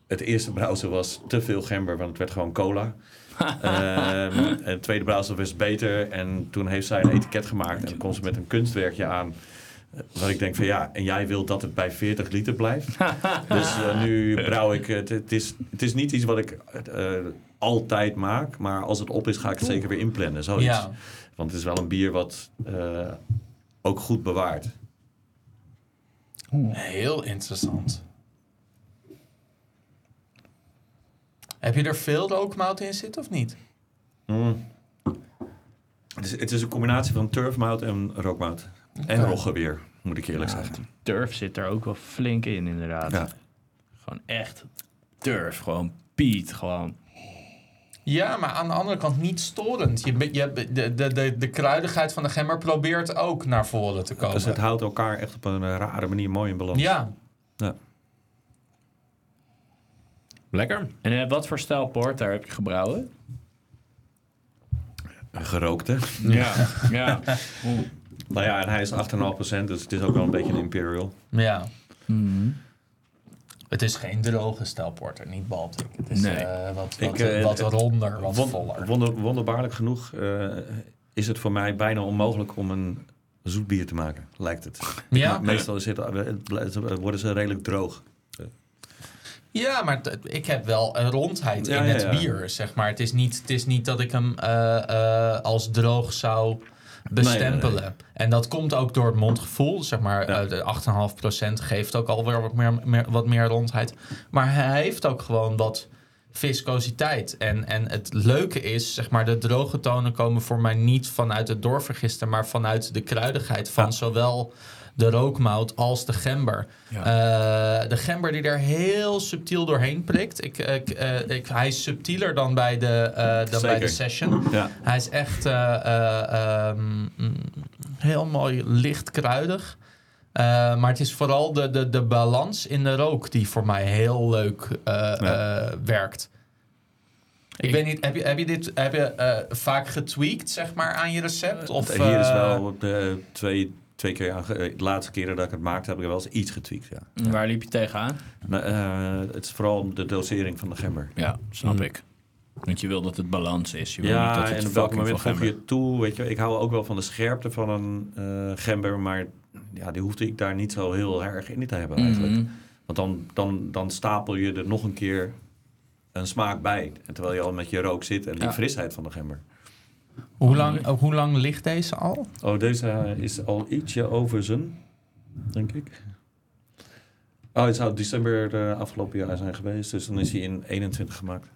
Speaker 4: het eerste brouwsel was te veel gember, want het werd gewoon cola. Ehm, en het tweede brouwsel was beter. En toen heeft zij een etiket gemaakt. En dan kon ze met een kunstwerkje aan. Eh, Waar ik denk van ja, en jij wilt dat het bij 40 liter blijft. dus eh, nu brouw ik het. Het is, het is niet iets wat ik eh, altijd maak. Maar als het op is, ga ik het zeker weer inplannen. Zoiets.
Speaker 3: Ja.
Speaker 4: Want het is wel een bier wat eh, ook goed bewaart.
Speaker 3: Heel interessant. Heb je er veel rookmout in zitten of niet?
Speaker 4: Mm. Het, is, het is een combinatie van turfmout en rookmout. En
Speaker 3: Oké.
Speaker 4: rogge weer, moet ik eerlijk zeggen.
Speaker 2: Durf zit er ook wel flink in, inderdaad.
Speaker 4: Ja.
Speaker 2: Gewoon echt durf. Gewoon speed gewoon.
Speaker 3: Ja, maar aan de andere kant niet storend. Je, je, de, de, de, de kruidigheid van de gember probeert ook naar voren te komen.
Speaker 4: Dus het houdt elkaar echt op een eh, rare manier mooi in balans.
Speaker 3: ja,
Speaker 5: Lekker.
Speaker 2: En eh, wat voor stijl porter heb je gebrouwen?
Speaker 4: Gerookte.
Speaker 2: Ja, ja.
Speaker 4: Nou ja, en hij is 8,5%, dus het is ook wel een beetje een imperial.
Speaker 3: ja.
Speaker 2: Mhm.
Speaker 3: Het is geen droge stelporter, niet Baltic. Het is
Speaker 2: Nee.
Speaker 3: eh, wat,
Speaker 4: Ik,
Speaker 3: wat,
Speaker 4: eh,
Speaker 3: wat ronder, wat
Speaker 4: Won-
Speaker 3: voller.
Speaker 4: wonder, wonderbaarlijk genoeg eh, is het voor mij bijna onmogelijk om een zoet bier te maken, lijkt het.
Speaker 3: Ja?
Speaker 4: Meestal is het, worden ze redelijk droog.
Speaker 3: Ja, maar t- ik heb wel een rondheid
Speaker 4: Ja,
Speaker 3: in
Speaker 4: ja,
Speaker 3: het
Speaker 4: ja.
Speaker 3: bier, zeg maar. Het is niet, het is niet dat ik hem eh, eh, als droog zou bestempelen.
Speaker 4: Nee,
Speaker 3: En dat komt ook door het mondgevoel. Zeg maar,
Speaker 4: Ja.
Speaker 3: eh, de 8,5% geeft ook alweer wat meer, meer, wat meer rondheid. Maar hij heeft ook gewoon wat viscositeit. En, en het leuke is, zeg maar, de droge tonen komen voor mij niet vanuit het doorvergisten, maar vanuit de kruidigheid van
Speaker 4: Ja.
Speaker 3: zowel de rookmout als de gember. Eh, de gember die er heel subtiel doorheen prikt. Ik, ik, eh, ik, hij is subtieler dan bij de, eh, dan bij de session.
Speaker 4: Ja,
Speaker 3: Hij is echt eh, eh, ehm, heel mooi licht kruidig. Maar het is vooral de, de, de balans in de rook die voor mij heel leuk werkt. Ik,
Speaker 2: Ik-
Speaker 3: weet niet, heb je, heb je dit heb je, vaak getweakt zeg maar, aan je recept? Of,
Speaker 4: hier is wel de twee, twee keer, aan ge- eh, de laatste keren dat ik het maakte, heb ik er wel eens iets getweakt. Ja.
Speaker 2: Waar liep je tegenaan?
Speaker 4: Nou, eh, het is vooral de dosering van de gember.
Speaker 2: Ja, snap
Speaker 5: Mhm.
Speaker 2: ik. Want je wil dat het balans is. Je wil niet
Speaker 4: Ja,
Speaker 2: dat het
Speaker 4: en op welk moment voeg je toe? Weet je, ik hou ook wel van de scherpte van een eh, gember, maar ja, die hoefde ik daar niet zo heel erg in te hebben eigenlijk.
Speaker 2: Mhm.
Speaker 4: Want dan, dan, dan stapel je er nog een keer een smaak bij. En terwijl je al met je rook zit en die
Speaker 2: Ja.
Speaker 4: frisheid van de gember.
Speaker 3: Hoe, lang, hoe lang ligt deze al?
Speaker 4: Oh, deze eh, is al ietsje over zijn, denk ik. Oh, het zou december eh, afgelopen jaar zijn geweest. Dus dan is hij in 21 gemaakt.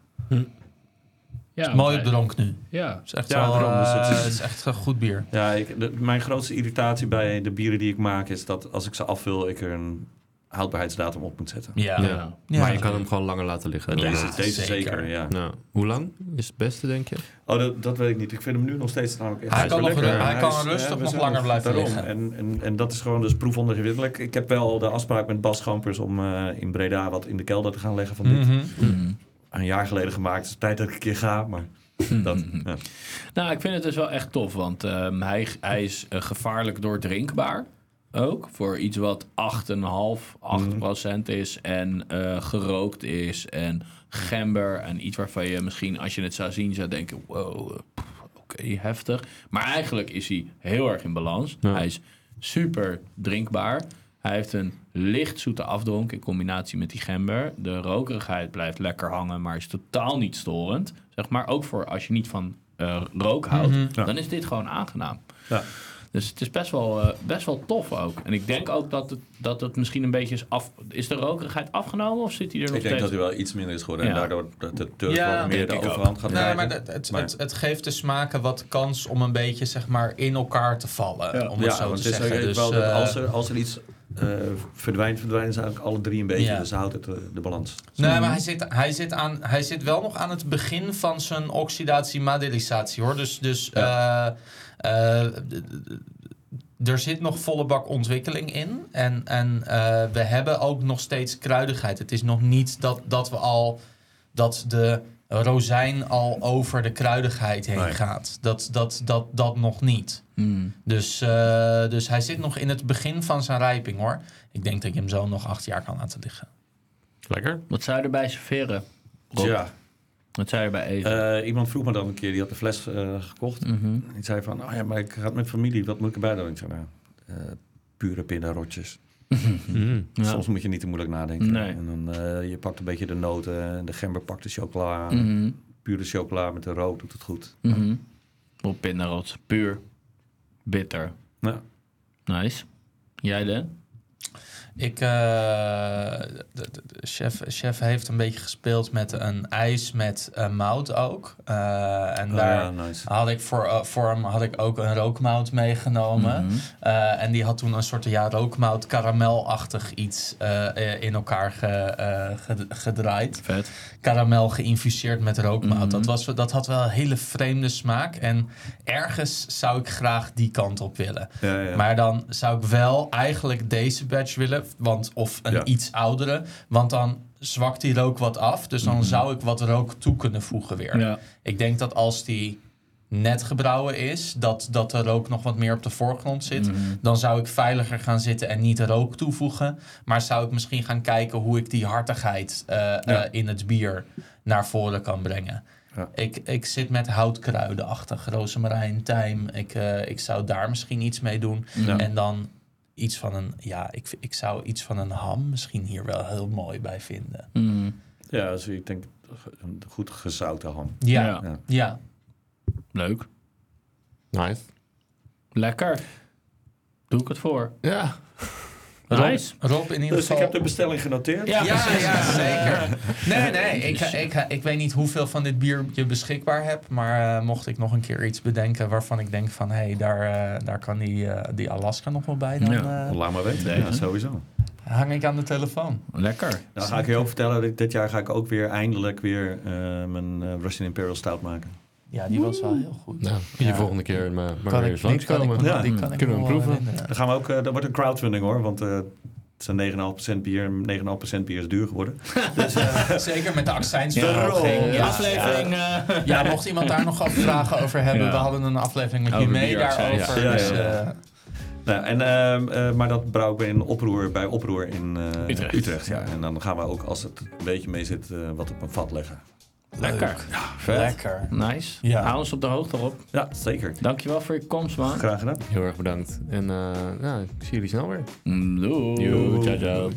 Speaker 2: Ja,
Speaker 3: Mooi op dronk nu.
Speaker 2: Ja.
Speaker 3: Het is echt,
Speaker 4: Ja,
Speaker 3: wel,
Speaker 4: daarom, dus
Speaker 3: eh,
Speaker 4: het is-
Speaker 3: het is echt een goed bier.
Speaker 4: Ja, ik, de- mijn grootste irritatie bij de bieren die ik maak... is dat als ik ze afvul, ik er een houdbaarheidsdatum op moet zetten.
Speaker 3: Ja.
Speaker 5: Ja.
Speaker 3: Ja.
Speaker 5: Maar je kan hem gewoon langer laten liggen.
Speaker 4: Deze, deze
Speaker 3: zeker.
Speaker 4: zeker, ja.
Speaker 5: Nou, hoe lang is het beste, denk je?
Speaker 4: Oh, dat, dat weet ik niet. Ik vind hem nu nog steeds namelijk echt
Speaker 3: Hij kan nog hij
Speaker 4: En
Speaker 3: kan
Speaker 4: is-
Speaker 3: rustig nog langer blijven
Speaker 4: daarom.
Speaker 3: liggen.
Speaker 4: En, en, en dat is gewoon dus proefondergewinnelijk. Ik heb wel de afspraak met Bas Schampers om eh, in Breda wat in de kelder te gaan leggen van dit.
Speaker 3: Mhm.
Speaker 2: Mhm.
Speaker 4: Een jaar geleden gemaakt. Het is tijd dat ik een keer ga, maar dat... Ja.
Speaker 2: Nou, ik vind het dus wel echt tof, want ehm, hij, hij is eh, gevaarlijk doordrinkbaar. Ook voor iets wat 8,5, 8 procent is en eh, gerookt is en gember. En iets waarvan je misschien, als je het zou zien, zou denken: wow, oké, heftig. Maar eigenlijk is hij heel erg in balans.
Speaker 5: Ja.
Speaker 2: Hij is super drinkbaar. Hij heeft een licht zoete afdronk in combinatie met die gember. De rokerigheid blijft lekker hangen, maar is totaal niet storend. Zeg maar ook voor als je niet van eh, rook houdt,
Speaker 3: Mhm.
Speaker 4: Ja.
Speaker 2: dan is dit gewoon aangenaam.
Speaker 4: Ja.
Speaker 2: Dus het is best wel, eh, best wel tof ook. En ik denk ook dat het, dat het misschien een beetje is af... Is de rokerigheid afgenomen of zit hij er nog
Speaker 4: Ik denk
Speaker 2: steeds?
Speaker 4: dat hij wel iets minder is geworden.
Speaker 2: Ja.
Speaker 4: En daardoor dat de turf
Speaker 3: Ja,
Speaker 4: wat meer de
Speaker 2: denk ik
Speaker 4: overhand gaat
Speaker 3: Nee,
Speaker 4: krijgen.
Speaker 3: maar het, het,
Speaker 4: Maar-
Speaker 3: het, het geeft de smaken wat kans om een beetje zeg maar, in elkaar te vallen.
Speaker 2: Ja.
Speaker 3: Om het
Speaker 4: ja,
Speaker 3: zo te
Speaker 4: het is
Speaker 3: zeggen. Dus,
Speaker 4: wel dat
Speaker 3: eh,
Speaker 4: als, er, als er iets eh, verdwijnt, verdwijnen ze eigenlijk alle drie een beetje.
Speaker 3: Ja.
Speaker 4: Dus houdt het de balans.
Speaker 3: Nee, maar hij zit, hij, zit aan, hij zit wel nog aan het begin van zijn oxidatie-madelisatie hoor. Dus, dus er zit nog volle bak ontwikkeling in. En, en eh, we hebben ook nog steeds kruidigheid. Het is nog niet dat, dat we al dat de rozijn al over de kruidigheid heen
Speaker 4: Nee.
Speaker 3: gaat. Dat, dat, dat, dat nog niet.
Speaker 2: Hmm.
Speaker 3: Dus, eh, dus hij zit nog in het begin van zijn rijping hoor. Ik denk dat je hem zo nog acht jaar kan laten liggen.
Speaker 5: Lekker.
Speaker 2: Wat zou je erbij serveren? Rob?
Speaker 4: Ja,
Speaker 2: Wat zou je eten?
Speaker 4: eh, iemand vroeg me dan een keer, die had de fles eh, gekocht.
Speaker 2: Mhm.
Speaker 4: Die zei van, oh ja, maar ik ga het met familie, wat moet ik erbij doen? Ik zei, nou, eh, pure pindarotjes.
Speaker 5: Mm.
Speaker 2: Ja.
Speaker 4: Soms moet je niet te moeilijk nadenken.
Speaker 2: Nee.
Speaker 4: En dan eh, je pakt een beetje de noten, en de gember pakt de chocola.
Speaker 2: Mhm.
Speaker 4: Pure chocola met de rook doet het goed.
Speaker 2: Mhm. Op pindarots. Puur. Bitter.
Speaker 4: Ja.
Speaker 2: Nice. Jij de?
Speaker 3: Ik, eh, de, chef, chef heeft een beetje gespeeld met een ijs met eh, mout ook. Eh, en
Speaker 4: Oh,
Speaker 3: daar
Speaker 4: ja, nice.
Speaker 3: had ik voor, voor hem had ik ook een rookmout meegenomen.
Speaker 2: Mhm.
Speaker 3: En die had toen een soort ja, rookmout karamelachtig iets in elkaar ge, ged- gedraaid.
Speaker 2: Vet.
Speaker 3: Karamel geïnfuseerd met rookmout.
Speaker 2: Mhm.
Speaker 3: dat, was, dat had wel een hele vreemde smaak. En ergens zou ik graag die kant op willen.
Speaker 4: Ja, ja.
Speaker 3: Maar dan zou ik wel eigenlijk deze batch willen, want, of een
Speaker 4: Ja.
Speaker 3: iets oudere. Want dan zwakt die rook wat af. Dus dan zou ik wat rook toe kunnen voegen weer.
Speaker 2: Ja.
Speaker 3: Ik denk dat als die net gebrouwen is, dat, dat de rook nog wat meer op de voorgrond zit.
Speaker 2: Mhm.
Speaker 3: Dan zou ik veiliger gaan zitten en niet rook toevoegen. Maar zou ik misschien gaan kijken hoe ik die hartigheid eh, eh, in het bier naar voren kan brengen.
Speaker 4: Ja.
Speaker 3: Ik, ik zit met houtkruidenachtig, rozemarijn, tijm. Ik, eh, ik zou daar misschien iets mee doen.
Speaker 4: Ja.
Speaker 3: En dan iets van een, ja, ik, ik zou iets van een ham misschien hier wel heel mooi bij vinden.
Speaker 2: Mhm.
Speaker 4: ja, dus ik denk een goed gezouten ham.
Speaker 3: Ja,
Speaker 2: Ja.
Speaker 3: ja.
Speaker 4: Ja.
Speaker 2: Leuk.
Speaker 5: Nice.
Speaker 2: Lekker. Doe ik het voor.
Speaker 5: Ja.
Speaker 2: Nice.
Speaker 3: Rob, Rob in ieder
Speaker 4: Dus ik heb de bestelling genoteerd.
Speaker 2: Ja,
Speaker 3: Ja, zeker. Nee, nee, ik, ik, ik weet niet hoeveel van dit bier je beschikbaar hebt. Maar eh, mocht ik nog een keer iets bedenken waarvan ik denk van... hé, hey, daar, eh, daar kan die, eh, die Alaska nog wel bij. Dan
Speaker 2: Ja.
Speaker 3: eh,
Speaker 4: Laat maar weten. Ja, sowieso.
Speaker 3: hang ik aan de telefoon.
Speaker 2: Lekker.
Speaker 4: Dan ga ik je ook vertellen, dat dit jaar ga ik ook weer eindelijk weer eh, mijn Russian Imperial Stout maken.
Speaker 3: Ja, die was wel heel goed.
Speaker 5: Nou, kun je
Speaker 3: Ja.
Speaker 5: volgende keer maar, maar
Speaker 3: Kan
Speaker 5: weer eens
Speaker 3: die kan ik,
Speaker 5: langskomen.
Speaker 4: Ja.
Speaker 3: die kan ik
Speaker 5: Kunnen we hem proeven?
Speaker 4: Dan gaan we ook, eh, dat wordt een crowdfunding hoor, want eh, het zijn 9,5% bier. 9,5% bier is duur geworden.
Speaker 3: Zeker met de
Speaker 4: Ja,
Speaker 3: accijnsverhoging.
Speaker 4: ja.
Speaker 3: Ja,
Speaker 2: Aflevering. eh,
Speaker 3: Ja, mocht iemand daar nog over vragen over hebben.
Speaker 2: Ja.
Speaker 3: We hadden een aflevering met
Speaker 2: Over bieraccijns.
Speaker 3: daarover.
Speaker 4: Ja, ja,
Speaker 3: dus,
Speaker 4: ja.
Speaker 3: eh,
Speaker 4: Nou, en, ehm, eh, maar dat brouw ik in oproer, bij oproer in eh,
Speaker 2: Utrecht.
Speaker 4: Utrecht. ja. En dan gaan we ook, als het een beetje mee zit, eh, wat op een vat leggen.
Speaker 2: Lekker. Vet.
Speaker 3: lekker.
Speaker 2: Nice.
Speaker 3: Ja.
Speaker 2: Hou ons op de hoogte op.
Speaker 4: Ja, zeker.
Speaker 2: Dankjewel voor je komst, man.
Speaker 4: Graag gedaan.
Speaker 5: Heel erg bedankt. En eh, ja, ik zie jullie snel weer.
Speaker 2: Mm, Doei.
Speaker 5: Yo, ciao, ciao.